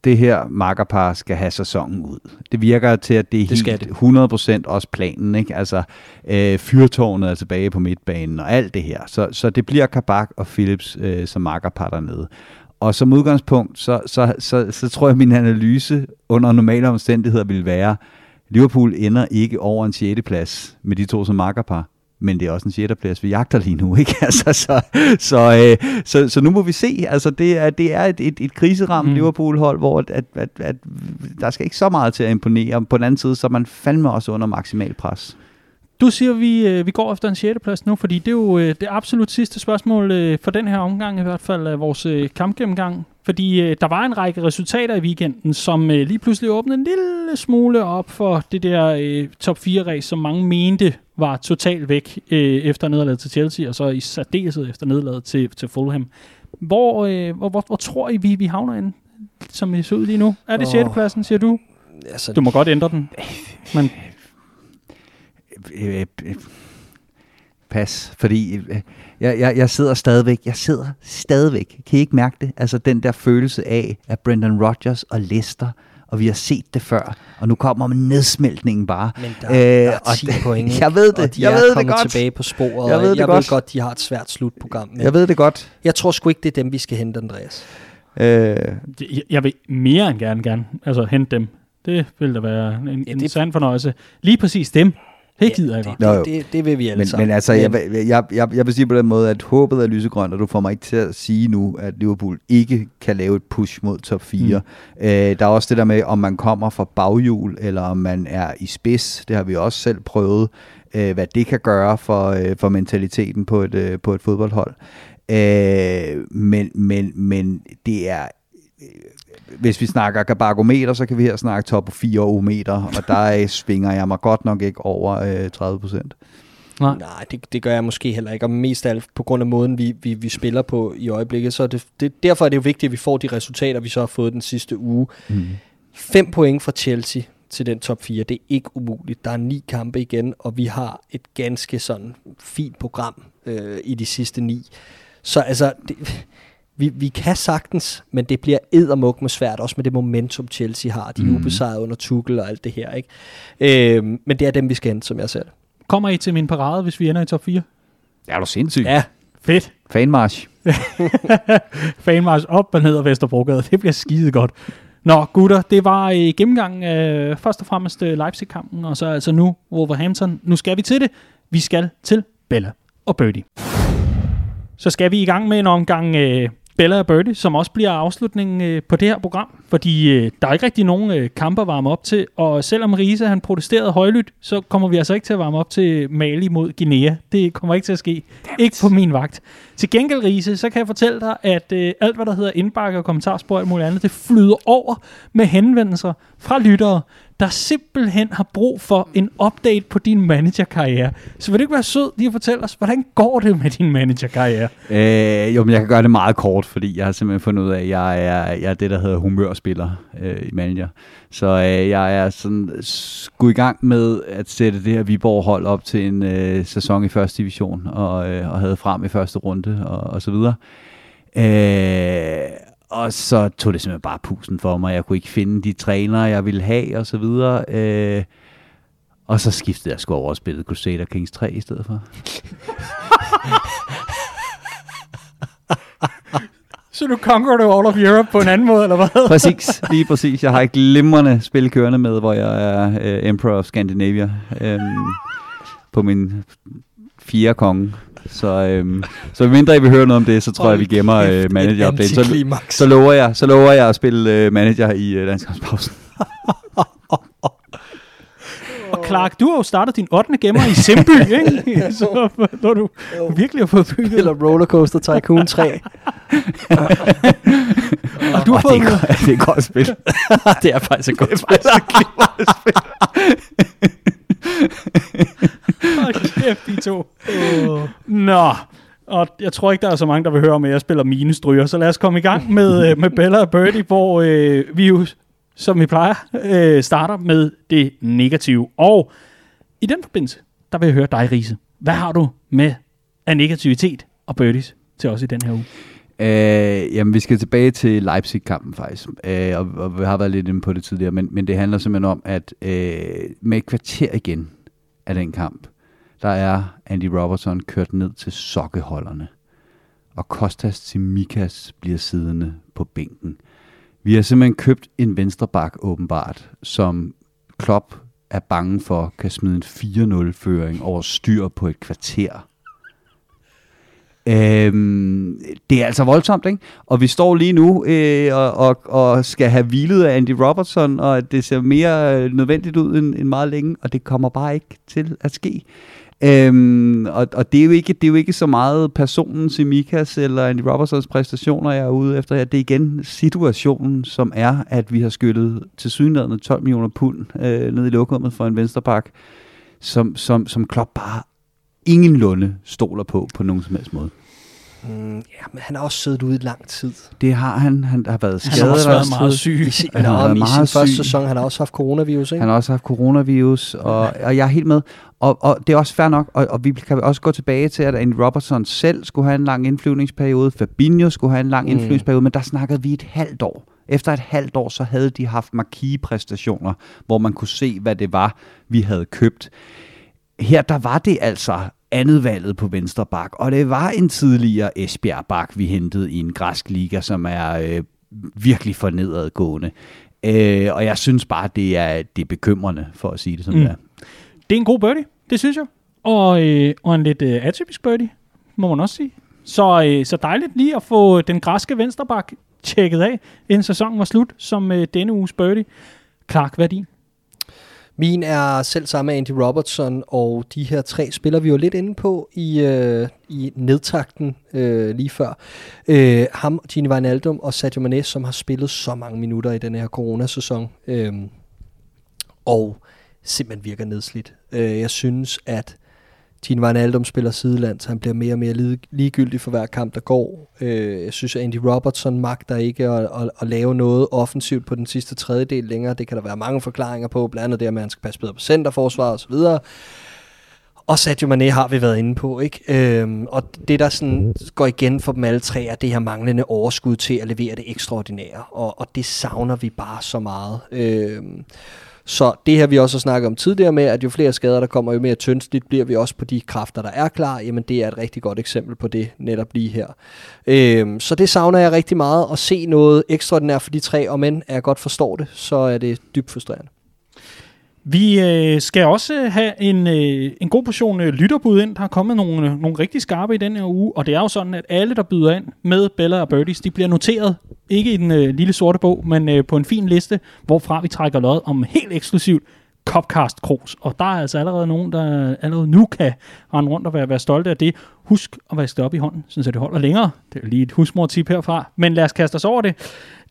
det her makkerpar skal have sæsonen ud. Det virker til, at det er Det helt 100% også planen. Ikke? Altså, øh, fyrtårnet er tilbage på midtbanen og alt det her. Så, så det bliver Kabak og Philips øh, som makkerpar dernede. og som udgangspunkt, så, så, så, så tror jeg, at min analyse under normale omstændigheder vil være, Liverpool ender ikke over en 6. plads med de to som makkerpar men det er også en 6. plads, vi jagter lige nu, ikke? Altså, så, så, øh, så, så nu må vi se. Altså, det er, det er et, et, et kriseramt mm. Liverpool-hold, hvor at, at, at, at, der skal ikke så meget til at imponere. På den anden side, så er man fandme også under maksimal pres. Du siger, vi, øh, vi går efter en 6. plads nu, fordi det er jo øh, det absolut sidste spørgsmål øh, for den her omgang, i hvert fald af vores kampgennemgang. Fordi øh, der var en række resultater i weekenden, som øh, lige pludselig åbnede en lille smule op for det der øh, top 4-race, som mange mente var totalt væk øh, efter nederlaget til Chelsea, og så i særdeleshed efter nederlaget til, til Fulham. Hvor, øh, hvor, hvor, hvor tror I, vi, vi havner inde, som vi ser ud lige nu? Er det 6. pladsen, siger du? Altså, Du må godt ændre den. Men Øh, øh, pas, fordi øh, jeg, jeg, jeg sidder stadigvæk, jeg sidder stadigvæk, kan I ikke mærke det? Altså den der følelse af, at Brendan Rodgers og Leicester, og vi har set det før, og nu kommer med nedsmeltningen bare. Men der, øh, der er og 10 det- point, ikke? Jeg ved det, og de jeg er ved det godt. tilbage på sporet. Jeg ved og det jeg godt. ved godt, de har et svært slutprogram. Men Jeg ved det godt. jeg tror sgu ikke, det er dem, vi skal hente, Andreas. Øh, jeg, jeg vil mere end gerne, gerne altså, hente dem. Det vil da være en, Ja, ja, en det- sand fornøjelse. Lige præcis dem. Det gider jeg det, godt. Jo. det, det, det vil vi alle men, sammen. men altså, jeg, jeg, jeg, jeg vil sige på den måde, at håbet er lysegrønt, og du får mig ikke til at sige nu, at Liverpool ikke kan lave et push mod top 4. Mm. Øh, der er også det der med, om man kommer fra baghjul, eller om man er i spids. Det har vi også selv prøvet, øh, hvad det kan gøre for, øh, for mentaliteten på et, øh, på et fodboldhold. Øh, men, men, men det er øh, hvis vi snakker barometer, så kan vi her snakke top 4 ometer, og der øh, svinger jeg mig godt nok ikke over øh, 30 procent. Nej. Nej, det, det gør jeg måske heller ikke, og mest af alt på grund af måden, vi, vi, vi spiller på i øjeblikket. Så det, det, derfor er det jo vigtigt, at vi får de resultater, vi så har fået den sidste uge. Mm. Fem point fra Chelsea til den top 4, det er ikke umuligt. Der er ni kampe igen, og vi har et ganske sådan fint program øh, i de sidste ni. Så altså, det, vi, vi kan sagtens, men det bliver eddermuk med svært, også med det momentum Chelsea har. De er Mhm. ubesejret under Tuchel og alt det her, ikke? Øh, men det er dem, vi skal hente, som jeg ser det. Kommer I til min parade, hvis vi ender i top 4? Er du sindssyg? Ja, Fedt. Fanmarsch. Fanmarsch op og ned ad Vesterbrogade. Det bliver skide godt. Nå, gutter, det var i øh, gennemgang øh, først og fremmest øh, Leipzig-kampen, og så altså nu Wolverhampton. Nu skal vi til det. Vi skal til Bella og Birdie. Så skal vi i gang med en omgang øh, Bella og Birdie, som også bliver afslutningen øh, på det her program, fordi øh, der er ikke rigtig nogen øh, kampe at varme op til, og selvom Riese han protesterede højlydt, så kommer vi altså ikke til at varme op til Mali mod Guinea. Det kommer ikke til at ske. Ikke på min vagt. Til gengæld, Riese, så kan jeg fortælle dig, at øh, alt, hvad der hedder indbakke og kommentarspor og alt muligt andet, det flyder over med henvendelser fra lyttere, der simpelthen har brug for en update på din managerkarriere. Så vil du ikke være sød lige at fortælle os, hvordan går det med din managerkarriere? Øh, jo, men jeg kan gøre det meget kort, fordi jeg har simpelthen fundet ud af, at jeg er, jeg er det, der hedder humørspiller øh, i manager. Så øh, jeg er sådan skulle i gang med at sætte det her Viborg-hold op til en øh, sæson i første division, og, øh, og havde frem i første runde, og, og så videre. Øh, og så tog det simpelthen bare pusen for mig. Jeg kunne ikke finde de trænere, jeg ville have, og så videre. Øh, og så skiftede jeg sgu over og spillede Crusader Kings 3 i stedet for. Så du conquered all of Europe på en anden måde, eller hvad? Præcis, lige præcis. Jeg har et glimrende spil kørende med, hvor jeg er uh, Emperor of Scandinavia um, på min fjerde konge. Så, um, så mindre I vil høre noget om det, så tror jeg, vi gemmer uh, manager update. Så, så, lover jeg, så lover jeg at spille uh, manager i uh, landskampspausen. Og Clark, du har jo startet din 8. gemmer i Simby, ikke? Så når du virkelig har fået bygget. Eller Rollercoaster Tycoon 3. Og du har fået... det, er, godt- det er et godt spil. det er faktisk et godt spil. Hold kæft, de to. Nå, og jeg tror ikke, der er så mange, der vil høre om, at jeg spiller mine stryger. Så lad os komme i gang med, øh, med Bella og Birdie, hvor øh, vi jo, som vi plejer, øh, starter med det negative. Og i den forbindelse, der vil jeg høre dig, Riese. Hvad har du med af negativitet og birdies til os i den her uge? Øh, jamen, vi skal tilbage til Leipzig-kampen faktisk, øh, og, og vi har været lidt inde på det tidligere, men, men det handler simpelthen om, at øh, med et kvarter igen af den kamp, der er Andy Robertson kørt ned til sokkeholderne. og Kostas Tsimikas bliver siddende på bænken. Vi har simpelthen købt en venstreback åbenbart, som Klopp er bange for kan smide en 4-0-føring over styr på et kvarter. Øhm, det er altså voldsomt, ikke? Og vi står lige nu øh, og, og, og skal have hvilet af Andy Robertson, og det ser mere øh, nødvendigt ud end, end meget længe, og det kommer bare ikke til at ske. Øhm, og, og det, er jo ikke, det er jo ikke så meget personen Simikas eller Andy Robertsons præstationer, jeg er ude efter. Det er igen situationen, som er, at vi har skyllet til synligheden 12 millioner pund øh, ned i lokummet for en venstrepak, som, som, som Klopp bare ingenlunde stoler på på nogen som helst måde. Mm, ja, men han har også siddet ude i lang tid. Det har han. Han har været skadet. Han har også været meget syg. I, sin, Han har Nå, været i meget sin første syg. sæson, han har også haft coronavirus, ikke? Han har også haft coronavirus, og, og jeg er helt med. Og, og det er også fair nok, og, og vi kan også gå tilbage til, at Andy Robertson selv skulle have en lang indflyvningsperiode, Fabinho skulle have en lang Mm. indflyvningsperiode, men der snakkede vi et halvt år. Efter et halvt år, så havde de haft marquee-præstationer, hvor man kunne se, hvad det var, vi havde købt. Her der var det altså andet valget på venstre bak, og det var en tidligere Esbjerg bak, vi hentede i en græsk liga, som er øh, virkelig for nedadgående. Øh, og jeg synes bare, det er, det er bekymrende, for at sige det som Mm. mm. det er. Det er en god birdie, det synes jeg. Og, øh, og en lidt øh, atypisk birdie, må man også sige. Så, øh, så dejligt lige at få den græske vensterbak tjekket af, inden sæsonen var slut, som øh, denne uges birdie. Clark, hvad er din? Min er selv samme med Andy Robertson, og de her tre spiller vi jo lidt inde på i, øh, i nedtakten øh, lige før. Øh, ham, Gini Wijnaldum og Sadio Mane, som har spillet så mange minutter i den her coronasæson, øh, og simpelthen virker nedslidt. Øh, jeg synes, at Gini Wijnaldum spiller sideland, så han bliver mere og mere lig- ligegyldig for hver kamp, der går. Øh, jeg synes, at Andy Robertson magter ikke at, at, at lave noget offensivt på den sidste tredjedel længere. Det kan der være mange forklaringer på, blandt andet det, at man skal passe bedre på centerforsvar osv. Og Sadio Mane har vi været inde på, ikke? Øhm, og det, der sådan går igen for dem alle tre, er det her manglende overskud til at levere det ekstraordinære. Og, og det savner vi bare så meget. Øhm, så det her, vi også har snakket om tidligere med, at jo flere skader, der kommer, jo mere tyndsligt bliver vi også på de kræfter, der er klar. Jamen, det er et rigtig godt eksempel på det, netop lige her. Øhm, så det savner jeg rigtig meget, at se noget ekstraordinært for de tre, og men jeg godt forstår det, så er det dybt frustrerende. Vi øh, skal også have en, øh, en god portion øh, lytterbud ind. Der er kommet nogle, øh, nogle rigtig skarpe i den her uge, og det er jo sådan, at alle, der byder ind med Bella og Birdies, de bliver noteret, ikke i den øh, lille sorte bog, men øh, på en fin liste, hvorfra vi trækker lod om helt eksklusivt Copcast Kros. Og der er altså allerede nogen, der allerede nu kan rende rundt og være, være stolte af det. Husk at vaske det op i hånden, så det holder længere. Det er lige et husmor-tip herfra. Men lad os kaste os over det.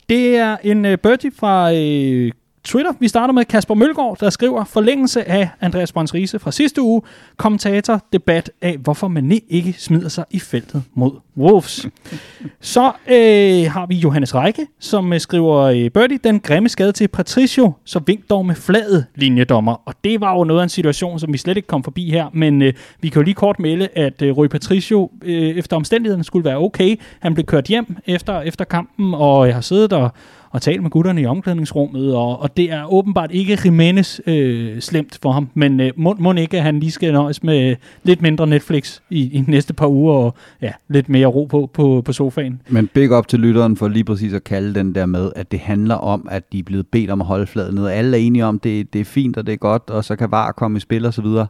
Det er en øh, birdie fra øh, Twitter. Vi starter med Kasper Mølgaard, der skriver forlængelse af Andreas Brøns Riese fra sidste uge. Kommentator, debat af, hvorfor man ikke smider sig i feltet mod Wolves. Så øh, har vi Johannes Række, som øh, skriver øh, Birdie, den grimme skade til Patricio, så vink dog med fladet linjedommer. Og det var jo noget af en situation, som vi slet ikke kom forbi her, men øh, vi kan jo lige kort melde, at øh, Rui Patricio øh, efter omstændighederne skulle være okay. Han blev kørt hjem efter, efter kampen, og jeg har siddet og og talt med gutterne i omklædningsrummet, og, og det er åbenbart ikke Jimenez øh, slemt for ham, men øh, må, må ikke, at han lige skal nøjes med øh, lidt mindre Netflix i, i de næste par uger, og ja, lidt mere ro på, på, på sofaen. Men big up til lytteren for lige præcis at kalde den der med, at det handler om, at de er blevet bedt om at holde fladen ned. Alle er enige om, det, det er fint og det er godt, og så kan VAR komme i spil og så videre.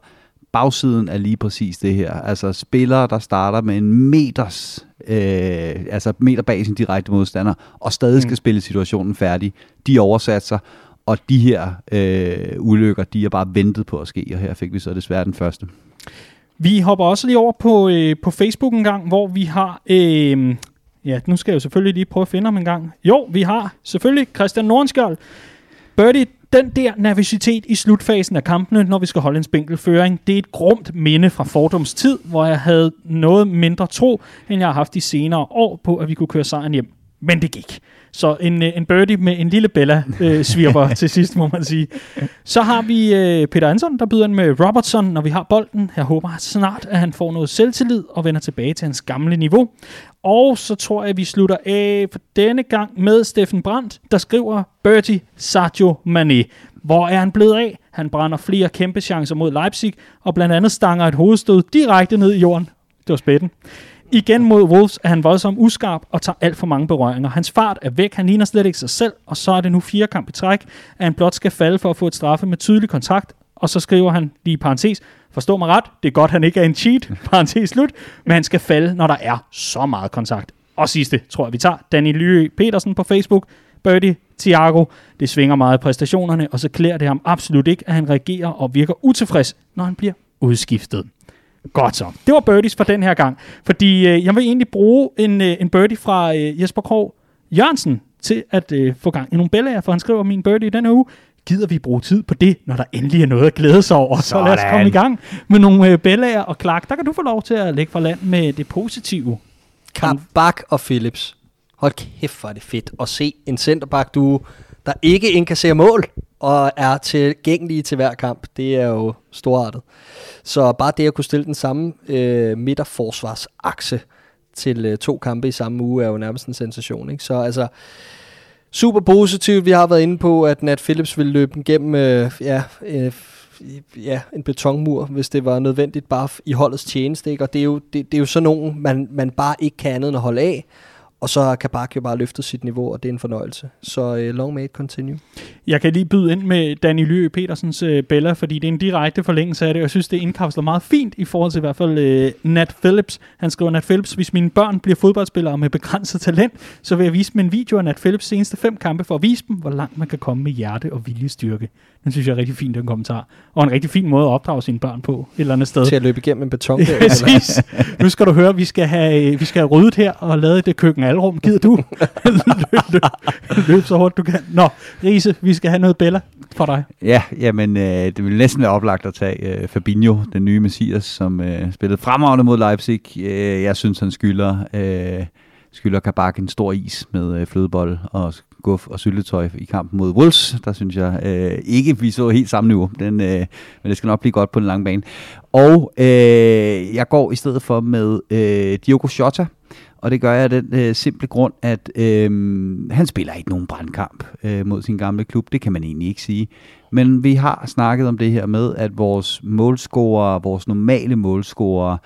Bagsiden er lige præcis det her. Altså spillere, der starter med en meters, øh, altså meter bag sin direkte modstander, og stadig skal Mm. spille situationen færdig. De oversat sig, og de her øh, ulykker, de er bare ventet på at ske, og her fik vi så desværre den første. Vi hopper også lige over på, øh, på Facebook en gang, hvor vi har... Øh, ja, nu skal jeg jo selvfølgelig lige prøve at finde ham en gang. Jo, vi har selvfølgelig Christian Nordenskjold. Birdie, den der nervøsitet i slutfasen af kampene, når vi skal holde en spinkelføring, det er et grumt minde fra Fordums tid, hvor jeg havde noget mindre tro, end jeg har haft de senere år på, at vi kunne køre sejren hjem. Men det gik. Så en, øh, en birdie med en lille Bella øh, svirper til sidst, må man sige. Så har vi øh, Peter Anson, der byder ind med Robertson, når vi har bolden. Jeg håber snart, at han får noget selvtillid og vender tilbage til hans gamle niveau. Og så tror jeg, at vi slutter af for denne gang med Steffen Brandt, der skriver Bertie Sadio Mane. Hvor er han blevet af? Han brænder flere kæmpe chancer mod Leipzig, og blandt andet stanger et hovedstød direkte ned i jorden. Det var spætten. Igen mod Wolves er han voldsomt uskarp og tager alt for mange berøringer. Hans fart er væk, han ligner slet ikke sig selv, og så er det nu fire kamp i træk, at han blot skal falde for at få et straffe med tydelig kontakt, og så skriver han lige i parentes, forstå mig ret, det er godt, han ikke er en cheat, parentes slut, men han skal falde, når der er så meget kontakt. Og sidste, tror jeg, vi tager, Danny Lyø Petersen på Facebook, Birdie, Thiago, det svinger meget i præstationerne, og så klæder det ham absolut ikke, at han reagerer og virker utilfreds, når han bliver udskiftet. Godt så. Det var birdies for den her gang. Fordi øh, jeg vil egentlig bruge en, øh, en birdie fra øh, Jesper Krog Jørgensen til at øh, få gang i nogle bællager, for han skriver min birdie i denne uge. Gider vi bruge tid på det, når der endelig er noget at glæde sig over? Så lad os komme i gang med nogle øh, bællager. Og Clark, der kan du få lov til at lægge fra land med det positive. Kabak og Phillips. Hold kæft, hvor er det fedt at se en centerback, du, der ikke indkasserer mål og er tilgængelig til hver kamp. Det er jo storartet. Så bare det at kunne stille den samme øh, midterforsvarsakse til øh, to kampe i samme uge er jo nærmest en sensation. Ikke? Så altså, super positivt. Vi har været inde på, at Nat Phillips ville løbe igennem øh, ja, øh, ja, en betonmur, hvis det var nødvendigt bare i holdets tjeneste. Ikke? Og det er, jo, det, det er jo sådan nogen, man, man bare ikke kan andet end at holde af. Og så kan Bak jo bare løfte sit niveau, og det er en fornøjelse. Så uh, long may it continue. Jeg kan lige byde ind med Danny Lyø Petersens uh, Bella, fordi det er en direkte forlængelse af det, og jeg synes, det indkapsler meget fint i forhold til i hvert fald uh, Nat Phillips. Han skriver, Nat Phillips, hvis mine børn bliver fodboldspillere med begrænset talent, så vil jeg vise dem en video af Nat Phillips seneste fem kampe for at vise dem, hvor langt man kan komme med hjerte og viljestyrke. Den synes jeg er rigtig fint, den kommentar. Og en rigtig fin måde at opdrage sine børn på et eller andet sted. Til at løbe igennem en beton. Ja, præcis. nu skal du høre, vi skal have, vi skal have ryddet her og lavet det køkken alrum. Gider du? løb, løb, løb, så hårdt du kan. Nå, Riese, vi skal have noget Bella for dig. Ja, jamen, øh, det vil næsten være oplagt at tage øh, Fabinho, den nye Messias, som øh, spillede fremragende mod Leipzig. Øh, jeg synes, han skylder... Øh, skylder Kabak en stor is med øh, flødebold og guf og syltetøj i kampen mod Wolves. Der synes jeg øh, ikke, vi så helt samme niveau. Den, øh, men det skal nok blive godt på den lange bane. Og øh, jeg går i stedet for med øh, Diogo Jota. Og det gør jeg af den øh, simple grund, at øh, han spiller ikke nogen brandkamp øh, mod sin gamle klub. Det kan man egentlig ikke sige. Men vi har snakket om det her med, at vores målscorer, vores normale målscorer,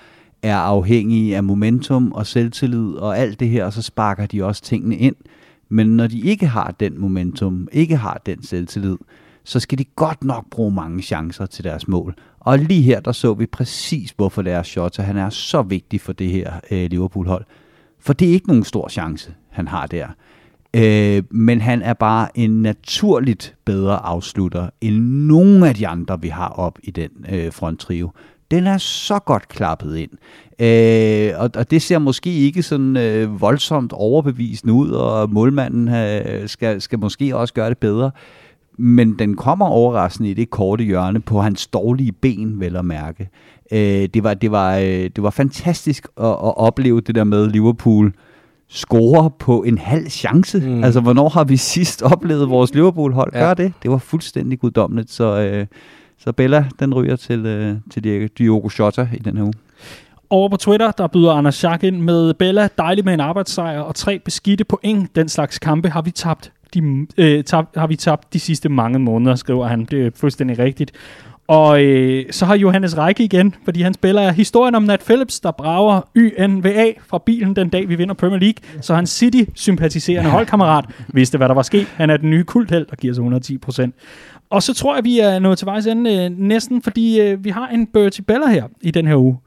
er afhængige af momentum og selvtillid og alt det her, og så sparker de også tingene ind. Men når de ikke har den momentum, ikke har den selvtillid, så skal de godt nok bruge mange chancer til deres mål. Og lige her, der så vi præcis, hvorfor deres shot, han er så vigtig for det her øh, Liverpool-hold. For det er ikke nogen stor chance, han har der. Øh, men han er bare en naturligt bedre afslutter end nogen af de andre, vi har op i den øh, fronttrio den er så godt klappet ind. Øh, og, og det ser måske ikke sådan øh, voldsomt overbevisende ud, og målmanden øh, skal, skal måske også gøre det bedre. Men den kommer overraskende i det korte hjørne på hans dårlige ben, vel at mærke. Øh, det, var, det, var, øh, det var fantastisk at, at opleve det der med Liverpool score på en halv chance. Mm. Altså, hvornår har vi sidst oplevet vores Liverpool-hold ja. gøre det? Det var fuldstændig guddommeligt, så... Øh, så Bella, den ryger til, øh, til Diogo Jota i den her uge. Over på Twitter, der byder Anders Schack ind med Bella, dejligt med en arbejdssejr og tre beskidte point. Den slags kampe har vi tabt de, øh, tab, har vi tabt de sidste mange måneder, skriver han. Det er fuldstændig rigtigt. Og øh, så har Johannes Række igen, fordi han spiller historien om Nat Phillips, der brager YNVA fra bilen den dag, vi vinder Premier League. Så han City-sympatiserende holdkammerat vidste, hvad der var sket. Han er den nye kultheld, der giver sig 110 procent. Og så tror jeg, vi er nået til vejs ende øh, næsten, fordi øh, vi har en Bertie Bella her i den her uge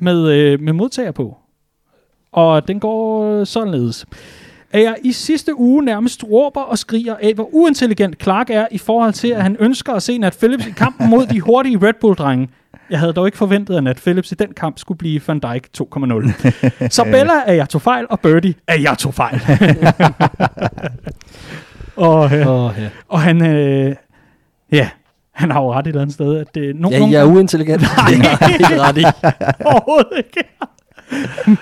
med, øh, med modtager på. Og den går således. At jeg i sidste uge nærmest råber og skriger af, hvor uintelligent Clark er i forhold til, at han ønsker at se Nat Phillips i kampen mod de hurtige Red Bull-drenge. Jeg havde dog ikke forventet, at Nat Phillips i den kamp skulle blive Van Dijk 2.0. Så Bella er jeg tog fejl, og Birdie er jeg tog fejl. og, øh, oh, ja. og han, øh, Ja, han har jo ret et eller andet sted. At det, no, ja, jeg er uintelligent. Nej, ikke ret i. Overhovedet ikke.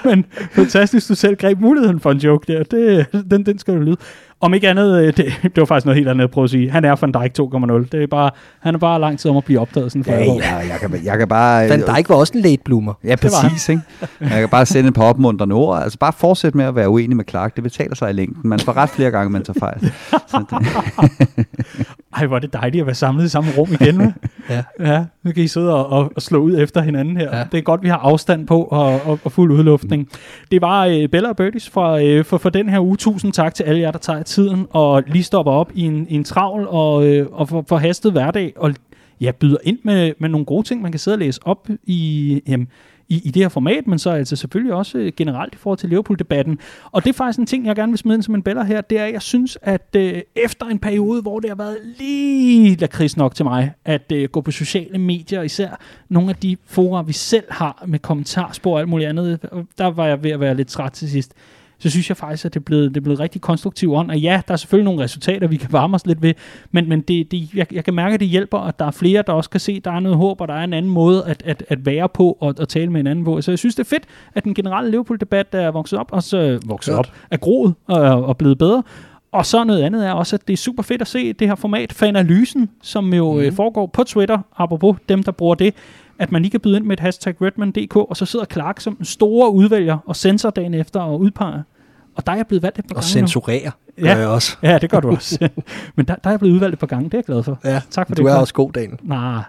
Men fantastisk, du selv greb muligheden for en joke der. Det, den, den skal du lyde. Om ikke andet, øh, det, det var faktisk noget helt andet at prøve at sige. Han er Van Dijk 2.0. Det er bare, han er bare lang tid om at blive opdaget sådan for ja, ja, jeg kan, jeg kan bare... Van Dijk var også en late bloomer. Ja, præcis. Ikke? Jeg kan bare sende et par opmuntrende ord. Altså bare fortsæt med at være uenig med Clark. Det betaler sig i længden. Man får ret flere gange, man tager fejl. Ej, hvor er det dejligt at være samlet i samme rum igen. hva'? Ja. ja, nu kan I sidde og, og, og slå ud efter hinanden her. Ja. Ja. Det er godt, vi har afstand på og, og, og fuld udluftning. Det var øh, Bella og Birdies for, øh, for, for den her uge. Tusind tak til alle jer, der tager tiden og lige stopper op i en, i en travl og, øh, og for, for hastet hverdag og ja, byder ind med, med nogle gode ting, man kan sidde og læse op i, jamen, i, i det her format, men så altså selvfølgelig også øh, generelt i forhold til Liverpool-debatten. Og det er faktisk en ting, jeg gerne vil smide ind som en beller her, det er, at jeg synes, at øh, efter en periode, hvor det har været lige lakrids nok til mig, at øh, gå på sociale medier, især nogle af de fora, vi selv har med kommentarspor og alt muligt andet, øh, der var jeg ved at være lidt træt til sidst så synes jeg faktisk, at det er blevet, det er blevet rigtig konstruktiv ånd. Og ja, der er selvfølgelig nogle resultater, vi kan varme os lidt ved, men, men det, det, jeg, jeg kan mærke, at det hjælper, at der er flere, der også kan se, at der er noget håb, og der er en anden måde at, at, at være på og at tale med en anden på. Så jeg synes, det er fedt, at den generelle Liverpool-debat er vokset op, og så vokset Godt. op, er groet og, og blevet bedre. Og så noget andet er også, at det er super fedt at se det her format, Fanalysen, som jo Mhm. mm. foregår på Twitter, apropos dem, der bruger det, at man lige kan byde ind med et hashtag Redman.dk, og så sidder Clark som en store udvælger og sensor dagen efter og udpeger. Og der er jeg blevet valgt et par Og gange nu. censurere gør Ja. jeg også. Ja, det gør du også. men der, der er jeg blevet udvalgt et par gange, det er jeg glad for. Ja, Tak for du det. er Clark. også god, Daniel. Nej,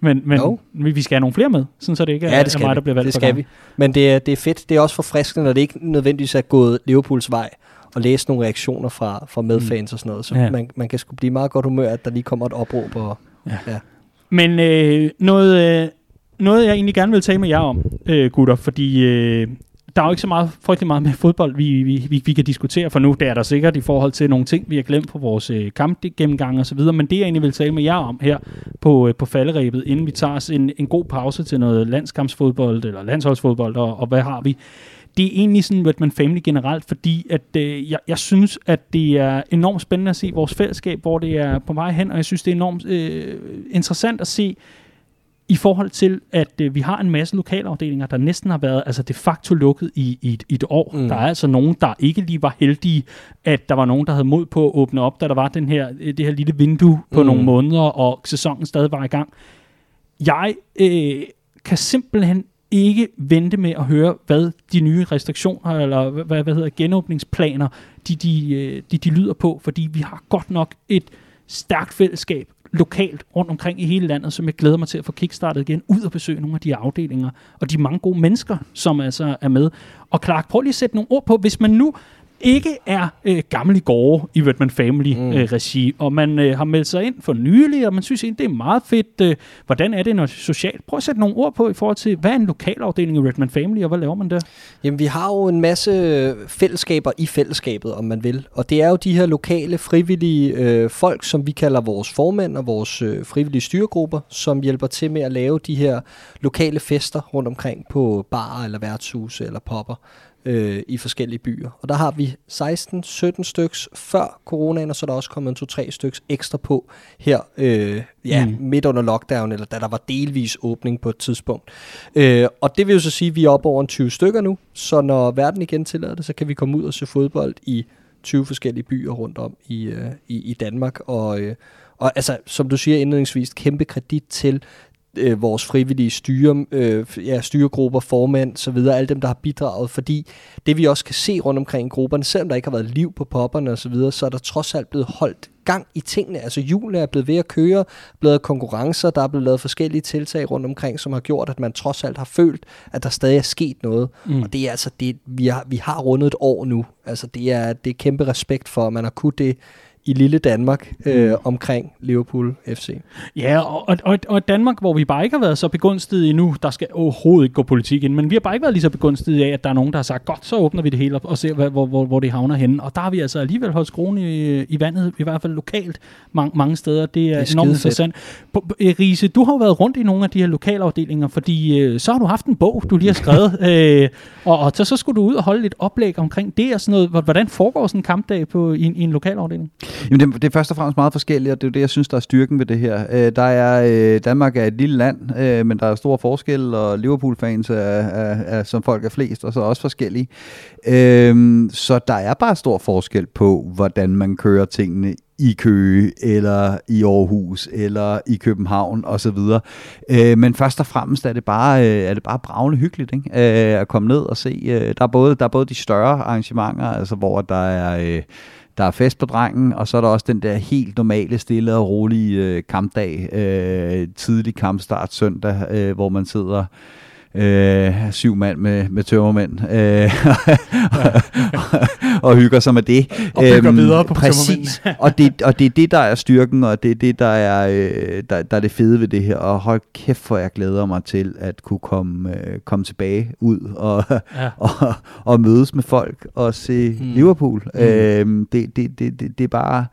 men, men Jo. vi skal have nogle flere med, sådan så det ikke er, Ja, det er mig, der bliver valgt det skal vi. Men det er, det er fedt. Det er også forfriskende, når det ikke nødvendigvis er gået Liverpools vej og læse nogle reaktioner fra, fra medfans og sådan noget. Så Ja. ja. man, man kan sgu blive meget godt humør, at der lige kommer et opråb. Og, Men øh, noget, øh, noget, jeg egentlig gerne vil tale med jer om, øh, gutter, fordi øh, der er jo ikke så meget, frygtelig meget med fodbold, vi, vi, vi, vi kan diskutere for nu. Det er der sikkert i forhold til nogle ting, vi har glemt på vores øh, kampgennemgang og så videre. Men det, jeg egentlig vil tale med jer om her på, øh, på falderæbet, inden vi tager os en, en god pause til noget landskampsfodbold eller landsholdsfodbold, og, og hvad har vi? det er egentlig sådan Redman Family generelt, fordi at øh, jeg, jeg synes, at det er enormt spændende at se vores fællesskab, hvor det er på vej hen, og jeg synes, det er enormt øh, interessant at se i forhold til, at øh, vi har en masse lokalafdelinger, der næsten har været altså de facto lukket i, i, et, i et år. Mm. Der er altså nogen, der ikke lige var heldige, at der var nogen, der havde mod på at åbne op, da der var den her, øh, det her lille vindue på Mm. nogle måneder, og sæsonen stadig var i gang. Jeg øh, kan simpelthen ikke vente med at høre, hvad de nye restriktioner, eller hvad, hvad, hvad hedder genåbningsplaner, de, de, øh, de, de lyder på, fordi vi har godt nok et stærkt fællesskab lokalt rundt omkring i hele landet, som jeg glæder mig til at få kickstartet igen, ud og besøge nogle af de afdelinger, og de mange gode mennesker, som altså er med. Og Clark, prøv lige at sætte nogle ord på, hvis man nu ikke er øh, gammel i gårde i Redman Family mm. øh, og man øh, har meldt sig ind for nylig, og man synes egentlig, det er meget fedt. Øh, hvordan er det når socialt? Prøv at sætte nogle ord på i forhold til, hvad er en lokalafdeling i Redman Family, og hvad laver man der? Jamen, vi har jo en masse fællesskaber i fællesskabet, om man vil. Og det er jo de her lokale, frivillige øh, folk, som vi kalder vores formænd og vores øh, frivillige styregrupper, som hjælper til med at lave de her lokale fester rundt omkring på barer eller værtshuse eller popper øh, i forskellige byer. Og der har vi 16-17 styks før coronaen, og så er der også kommet en 2-3 styks ekstra på her øh, ja, Mm. midt under lockdown, eller da der var delvis åbning på et tidspunkt. Øh, og det vil jo så sige, at vi er oppe over en 20 stykker nu, så når verden igen tillader det, så kan vi komme ud og se fodbold i 20 forskellige byer rundt om i, øh, i, i Danmark. Og, øh, og altså, som du siger indledningsvis, kæmpe kredit til øh, vores frivillige styre, øh, ja, styregrupper, formænd, så videre, alle dem, der har bidraget, fordi det vi også kan se rundt omkring i grupperne, selvom der ikke har været liv på popperne og så videre, så er der trods alt blevet holdt gang i tingene. Altså julen er blevet ved at køre, blevet konkurrencer, der er blevet lavet forskellige tiltag rundt omkring, som har gjort, at man trods alt har følt, at der stadig er sket noget. Mm. Og det er altså, det, vi, har, vi har rundet et år nu. Altså det er, det er kæmpe respekt for, at man har kunnet det i lille Danmark øh, omkring Liverpool FC. Ja, og, og, og, Danmark, hvor vi bare ikke har været så begunstiget endnu, der skal overhovedet ikke gå politik ind, men vi har bare ikke været lige så begunstiget af, at der er nogen, der har sagt, godt, så åbner vi det hele op og ser, hvad, hvor, hvor, hvor det havner henne. Og der har vi altså alligevel holdt skruen i, i vandet, i hvert fald lokalt mange, mange steder. Det er, Det er enormt interessant. Riese, du har jo været rundt i nogle af de her lokalafdelinger, fordi øh, så har du haft en bog, du lige har skrevet, øh, og, og så, så skulle du ud og holde et oplæg omkring det og sådan noget. Hvordan foregår sådan en kampdag på, i, en- i en lokalafdeling? Jamen, det, det er først og fremmest meget forskelligt, og det er jo det, jeg synes, der er styrken ved det her. Øh, der er, øh, Danmark er et lille land, øh, men der er stor forskel, og Liverpool-fans er, er, er, som folk er flest, og så også forskellige. Øh, så der er bare stor forskel på, hvordan man kører tingene i Køge, eller i Aarhus, eller i København osv. Øh, men først og fremmest er det bare, øh, er det bare bravende hyggeligt ikke? Øh, at komme ned og se. Øh, der, er både, der er både de større arrangementer, altså hvor der er... Øh, der er fest på drengen, og så er der også den der helt normale, stille og rolige øh, kampdag, øh, tidlig kampstart søndag, øh, hvor man sidder øh, syv mand med, med tømmermænd øh, og hygger sig med det. Og bygger videre på Præcis, og det, og det er det, der er styrken, og det er det, der er, øh, der, der er det fede ved det her. Og hold kæft, for jeg glæder mig til at kunne komme, øh, komme tilbage ud og, Ja. og, og mødes med folk og se mm. Liverpool. Mm. Øh, det, det, det, det, det er bare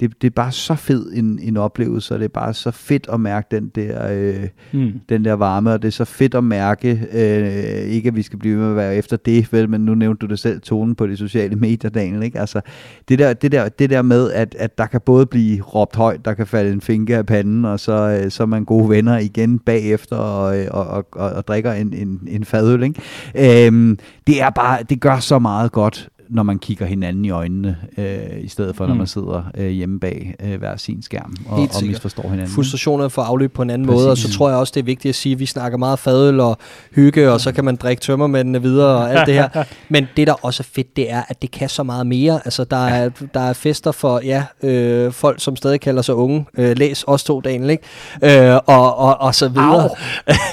det, det er bare så fed en, en oplevelse, og det er bare så fedt at mærke den der, øh, Mm. den der varme, og det er så fedt at mærke, øh, ikke at vi skal blive med at være efter det, vel, men nu nævnte du det selv, tonen på de sociale medier, Daniel, ikke? Altså, det der, det der, det der med, at, at der kan både blive råbt højt, der kan falde en finger af panden, og så, øh, så er man gode venner igen bagefter, og, øh, og, og, og, og drikker en, en, en fadøl, ikke? Øhm, det er bare, det gør så meget godt, når man kigger hinanden i øjnene, øh, i stedet for, når Mm. man sidder øh, hjemme bag øh, hver sin skærm og, og misforstår hinanden. frustrationerne får afløb på en anden Præcis. måde, og så tror jeg også, det er vigtigt at sige, at vi snakker meget fadøl og hygge, og så kan man drikke tømmermændene videre og alt det her. Men det, der også er fedt, det er, at det kan så meget mere. Altså, der er, der er fester for ja, øh, folk, som stadig kalder sig unge. Øh, læs os to, Daniel, ikke? Øh, og, og, og så videre.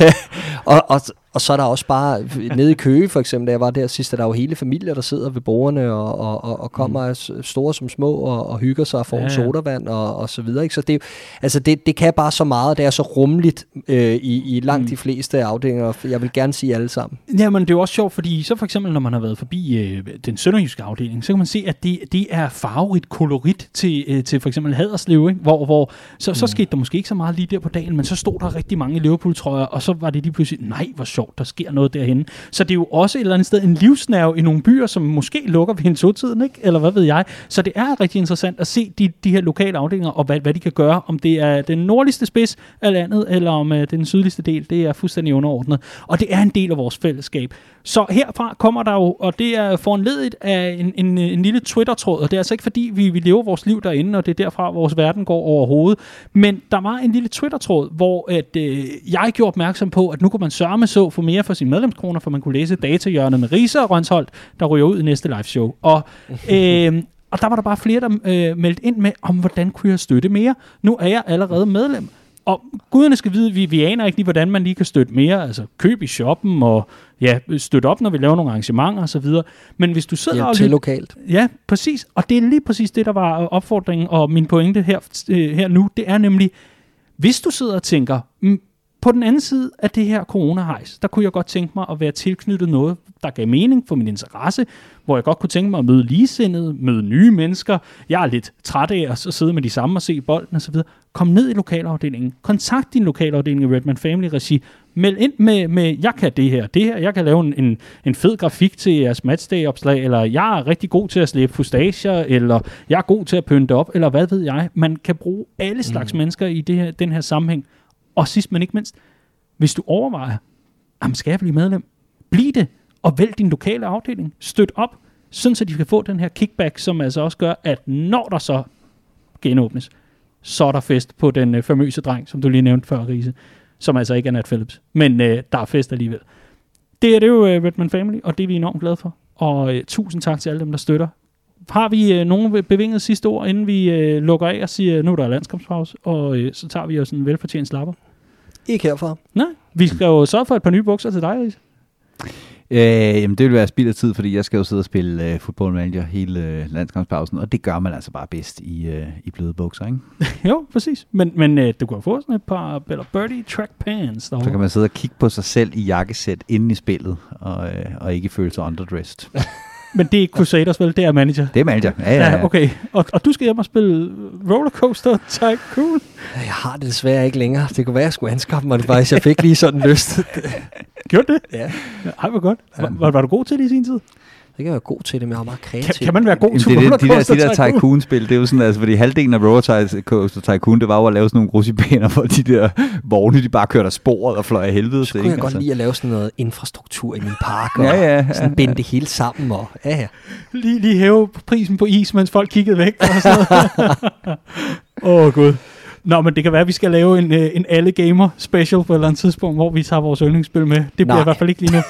og, og, og så er der også bare, nede i Køge for eksempel, da jeg var der sidst, er der jo hele familier, der sidder ved bordene og, og, og, og kommer mm. store som små og, og hygger sig og får Ja, ja, en sodavand og, og så videre. Ikke? Så det, er altså det, det kan bare så meget, det er så rummeligt øh, i, i langt Mm. de fleste afdelinger, og jeg vil gerne sige alle sammen. Jamen, det er jo også sjovt, fordi så for eksempel, når man har været forbi øh, den sønderjyske afdeling, så kan man se, at det, det er farverigt kolorit til, øh, til for eksempel Haderslev, ikke? hvor, hvor så, så skete der måske ikke så meget lige der på dagen, men så stod der rigtig mange Liverpool-trøjer, og så var det lige pludselig, nej, hvor sjovt, der sker noget derhen. Så det er jo også et eller andet sted en livsnerve i nogle byer, som måske lukker ved en togtiden, ikke? eller hvad ved jeg. Så det er rigtig interessant at se de, de her lokale afdelinger, og hvad, hvad de kan gøre, om det er den nordligste spids af landet, eller om øh, det er den sydligste del, det er fuldstændig underordnet. Og det er en del af vores fællesskab. Så herfra kommer der jo, og det er foranledet af en, en, en lille Twitter-tråd, og det er altså ikke fordi, vi, vi lever vores liv derinde, og det er derfra, vores verden går overhovedet. Men der var en lille Twitter-tråd, hvor at, øh, jeg gjorde opmærksom på, at nu kunne man sørge så få mere for sine medlemskroner, for man kunne læse datahjørnet med Risa og Rønsholdt, der ryger ud i næste live show. Og, øh, og der var der bare flere, der øh, meldte ind med, om hvordan kunne jeg støtte mere. Nu er jeg allerede medlem. Og guderne skal vide, vi, vi aner ikke lige, hvordan man lige kan støtte mere. Altså køb i shoppen og ja, støtte op, når vi laver nogle arrangementer osv. Men hvis du sidder Hjælp og til lokalt. Ja, præcis. Og det er lige præcis det, der var øh, opfordringen og min pointe her, øh, her nu. Det er nemlig, hvis du sidder og tænker, mm, på den anden side af det her coronahejs, der kunne jeg godt tænke mig at være tilknyttet noget, der gav mening for min interesse, hvor jeg godt kunne tænke mig at møde ligesindede, møde nye mennesker. Jeg er lidt træt af at så sidde med de samme og se bolden osv. Kom ned i lokalafdelingen. Kontakt din lokalafdeling i Redman Family Regi. Meld ind med, med, jeg kan det her, det her. Jeg kan lave en, en, en fed grafik til jeres matchday-opslag, eller jeg er rigtig god til at slæbe fustager, eller jeg er god til at pynte op, eller hvad ved jeg. Man kan bruge alle slags mm. mennesker i det her, den her sammenhæng. Og sidst men ikke mindst, hvis du overvejer, jamen skal jeg blive medlem? Bliv det, og vælg din lokale afdeling. Støt op, sådan så de kan få den her kickback, som altså også gør, at når der så genåbnes, så er der fest på den øh, famøse dreng, som du lige nævnte før, Riese, som altså ikke er Nat Phillips. Men øh, der er fest alligevel. Det er det jo øh, Redman Family, og det er vi enormt glade for. Og øh, tusind tak til alle dem, der støtter. Har vi øh, nogle bevingede sidste ord, inden vi øh, lukker af og siger, nu er der landskampspause, og øh, så tager vi os en velfortjent slapper? Ikke herfra. Nej, vi skal jo sørge for et par nye bukser til dig, Riese. Øh, jamen, det vil være spild af tid, fordi jeg skal jo sidde og spille øh, football manager hele øh, landskampspausen, og det gør man altså bare bedst i, øh, i bløde bukser, ikke? Jo, præcis. Men, men øh, du kan jo få sådan et par Bella Birdie track pants Så kan derovre. man sidde og kigge på sig selv i jakkesæt inde i spillet, og, øh, og ikke føle sig underdressed. Men det er ikke Crusaders, vel? Det er manager. Det er manager. Ja, ja, ja. Ja, okay. Og, og du skal hjem og spille Rollercoaster Tycoon. Jeg har det desværre ikke længere. Det kunne være, at jeg skulle anskaffe mig det faktisk. Jeg fik lige sådan lyst. Gjorde det? ja, Ej, hvor godt. Var, var, var du god til det i sin tid? Det kan jeg være god til det, men jeg er meget kreativ. Kan, kan man være god Jamen, til det, er det, de der, de der Tycoon? Tycoon-spil, det er jo sådan, altså, fordi halvdelen af Roller Coaster Tycoon, det var jo at lave sådan nogle russibaner, hvor de der vogne, de bare kørte af sporet og fløj af helvede Så kunne jeg ikke? godt Altså. lide at lave sådan noget infrastruktur i min park, og Ja, ja, ja. sådan binde det hele sammen. Og, ja, ja. Lige, lige hæve prisen på is, mens folk kiggede væk. Åh, oh, gud. Nå, men det kan være, at vi skal lave en, øh, en alle gamer special på et eller andet tidspunkt, hvor vi tager vores yndlingsspil med. Det bliver Nej. i hvert fald ikke lige nu.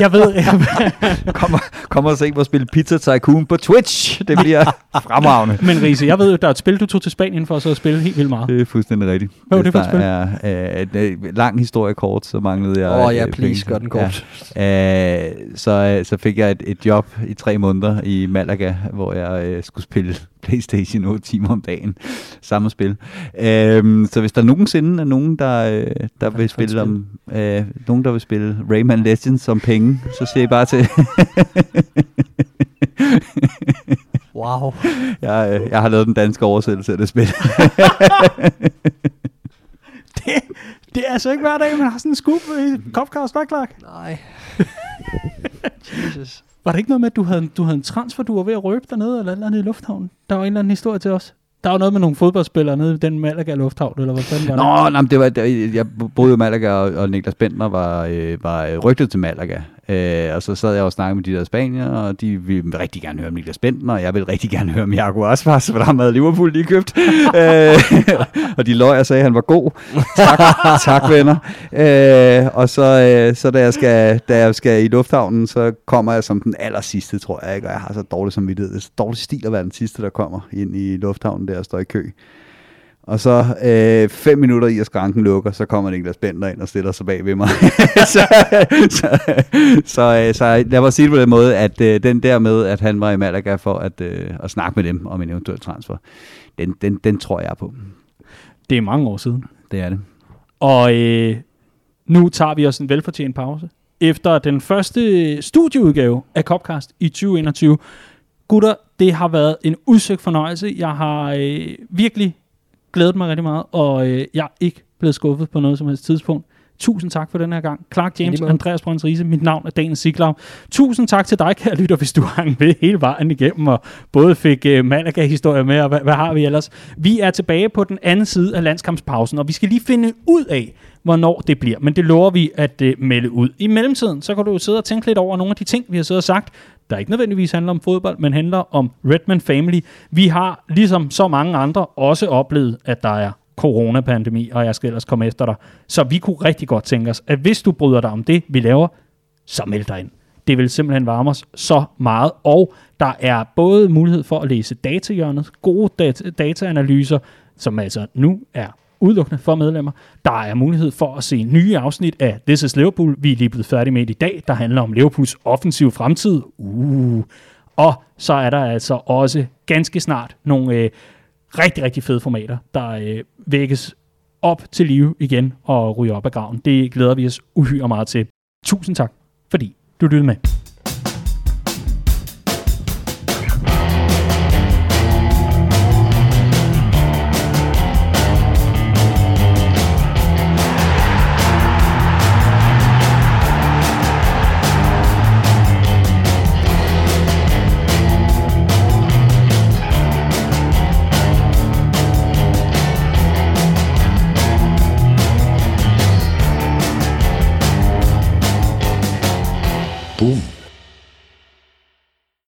Jeg ved, jeg, Kom, kom og se mig spille Pizza Tycoon på Twitch. Det bliver fremragende. men Riese, jeg ved jo, der er et spil, du tog til Spanien for så at spille helt vildt meget. Det er fuldstændig rigtigt. Hvad var det for et der er øh, en øh, lang historie kort, så manglede jeg... Åh oh, ja, øh, please, gør den kort. Ja. Øh, så, så fik jeg et, et job i tre måneder i Malaga, hvor jeg øh, skulle spille Playstation 8 timer om dagen. Samme spil. Øh, så hvis der nogensinde er nogen, der, øh, der vil spille om, øh, nogen, der vil spille Rayman Legends om penge, så siger jeg bare til. Wow. jeg, øh, jeg har lavet den danske oversættelse af det spil. Det, det er altså ikke hver dag, man har sådan en scoop i Copcast, Clark? Nej. Jesus. Var det ikke noget med, at du havde, du havde en transfer, du var ved at røbe dernede, eller et eller andet i lufthavnen? Der var en eller anden historie til os. Der var noget med nogle fodboldspillere nede i den Malaga lufthavn, eller hvad fanden var det? Nå, nej, det var, det, jeg boede i Malaga, og, og Niklas Bentner var, øh, var øh, rygtet til Malaga. Øh, og så sad jeg og snakkede med de der spanier, og de ville rigtig gerne høre om Niklas Bentner, og jeg ville rigtig gerne høre om Jago Aspas, for der havde Liverpool lige købt. øh, og de løg og sagde, at han var god. Tak, tak venner. Øh, og så, øh, så da, jeg skal, da jeg skal i lufthavnen, så kommer jeg som den aller sidste, tror jeg ikke, og jeg har så dårligt som det er så dårlig stil at være den sidste, der kommer ind i lufthavnen der og står i kø. Og så øh, fem minutter i, at skranken lukker, så kommer Niklas Bender ind og stiller sig bag ved mig. så, så, så, øh, så lad mig sige det på den måde, at øh, den der med, at han var i Malaga for at, øh, at snakke med dem om en eventuel transfer, den, den, den tror jeg på. Det er mange år siden. Det er det. Og øh, nu tager vi os en velfortjent pause. Efter den første studieudgave af Copcast i 2021. Gutter, det har været en udsøgt fornøjelse. Jeg har øh, virkelig glædet mig rigtig meget, og øh, jeg er ikke blevet skuffet på noget som helst tidspunkt. Tusind tak for den her gang. Clark James. Andreas Brøns Riese, mit navn er Daniel Siglaug. Tusind tak til dig, kære lytter, hvis du hang med hele vejen igennem, og både fik øh, Malaga-historie med, og hvad, hvad har vi ellers? Vi er tilbage på den anden side af landskampspausen, og vi skal lige finde ud af, hvornår det bliver. Men det lover vi at øh, melde ud. I mellemtiden, så kan du jo sidde og tænke lidt over nogle af de ting, vi har siddet og sagt, der ikke nødvendigvis handler om fodbold, men handler om Redman Family. Vi har, ligesom så mange andre, også oplevet, at der er coronapandemi, og jeg skal ellers komme efter dig. Så vi kunne rigtig godt tænke os, at hvis du bryder dig om det, vi laver, så meld dig ind. Det vil simpelthen varme os så meget, og der er både mulighed for at læse datahjørnet, gode dat- dataanalyser, som altså nu er udelukkende for medlemmer. Der er mulighed for at se nye afsnit af This is Liverpool. Vi er lige blevet færdige med i dag, der handler om Liverpools offensive fremtid. Uh. Og så er der altså også ganske snart nogle øh, rigtig, rigtig fede formater, der øh, vækkes op til live igen og ryger op af graven. Det glæder vi os uhyre meget til. Tusind tak, fordi du lyttede med.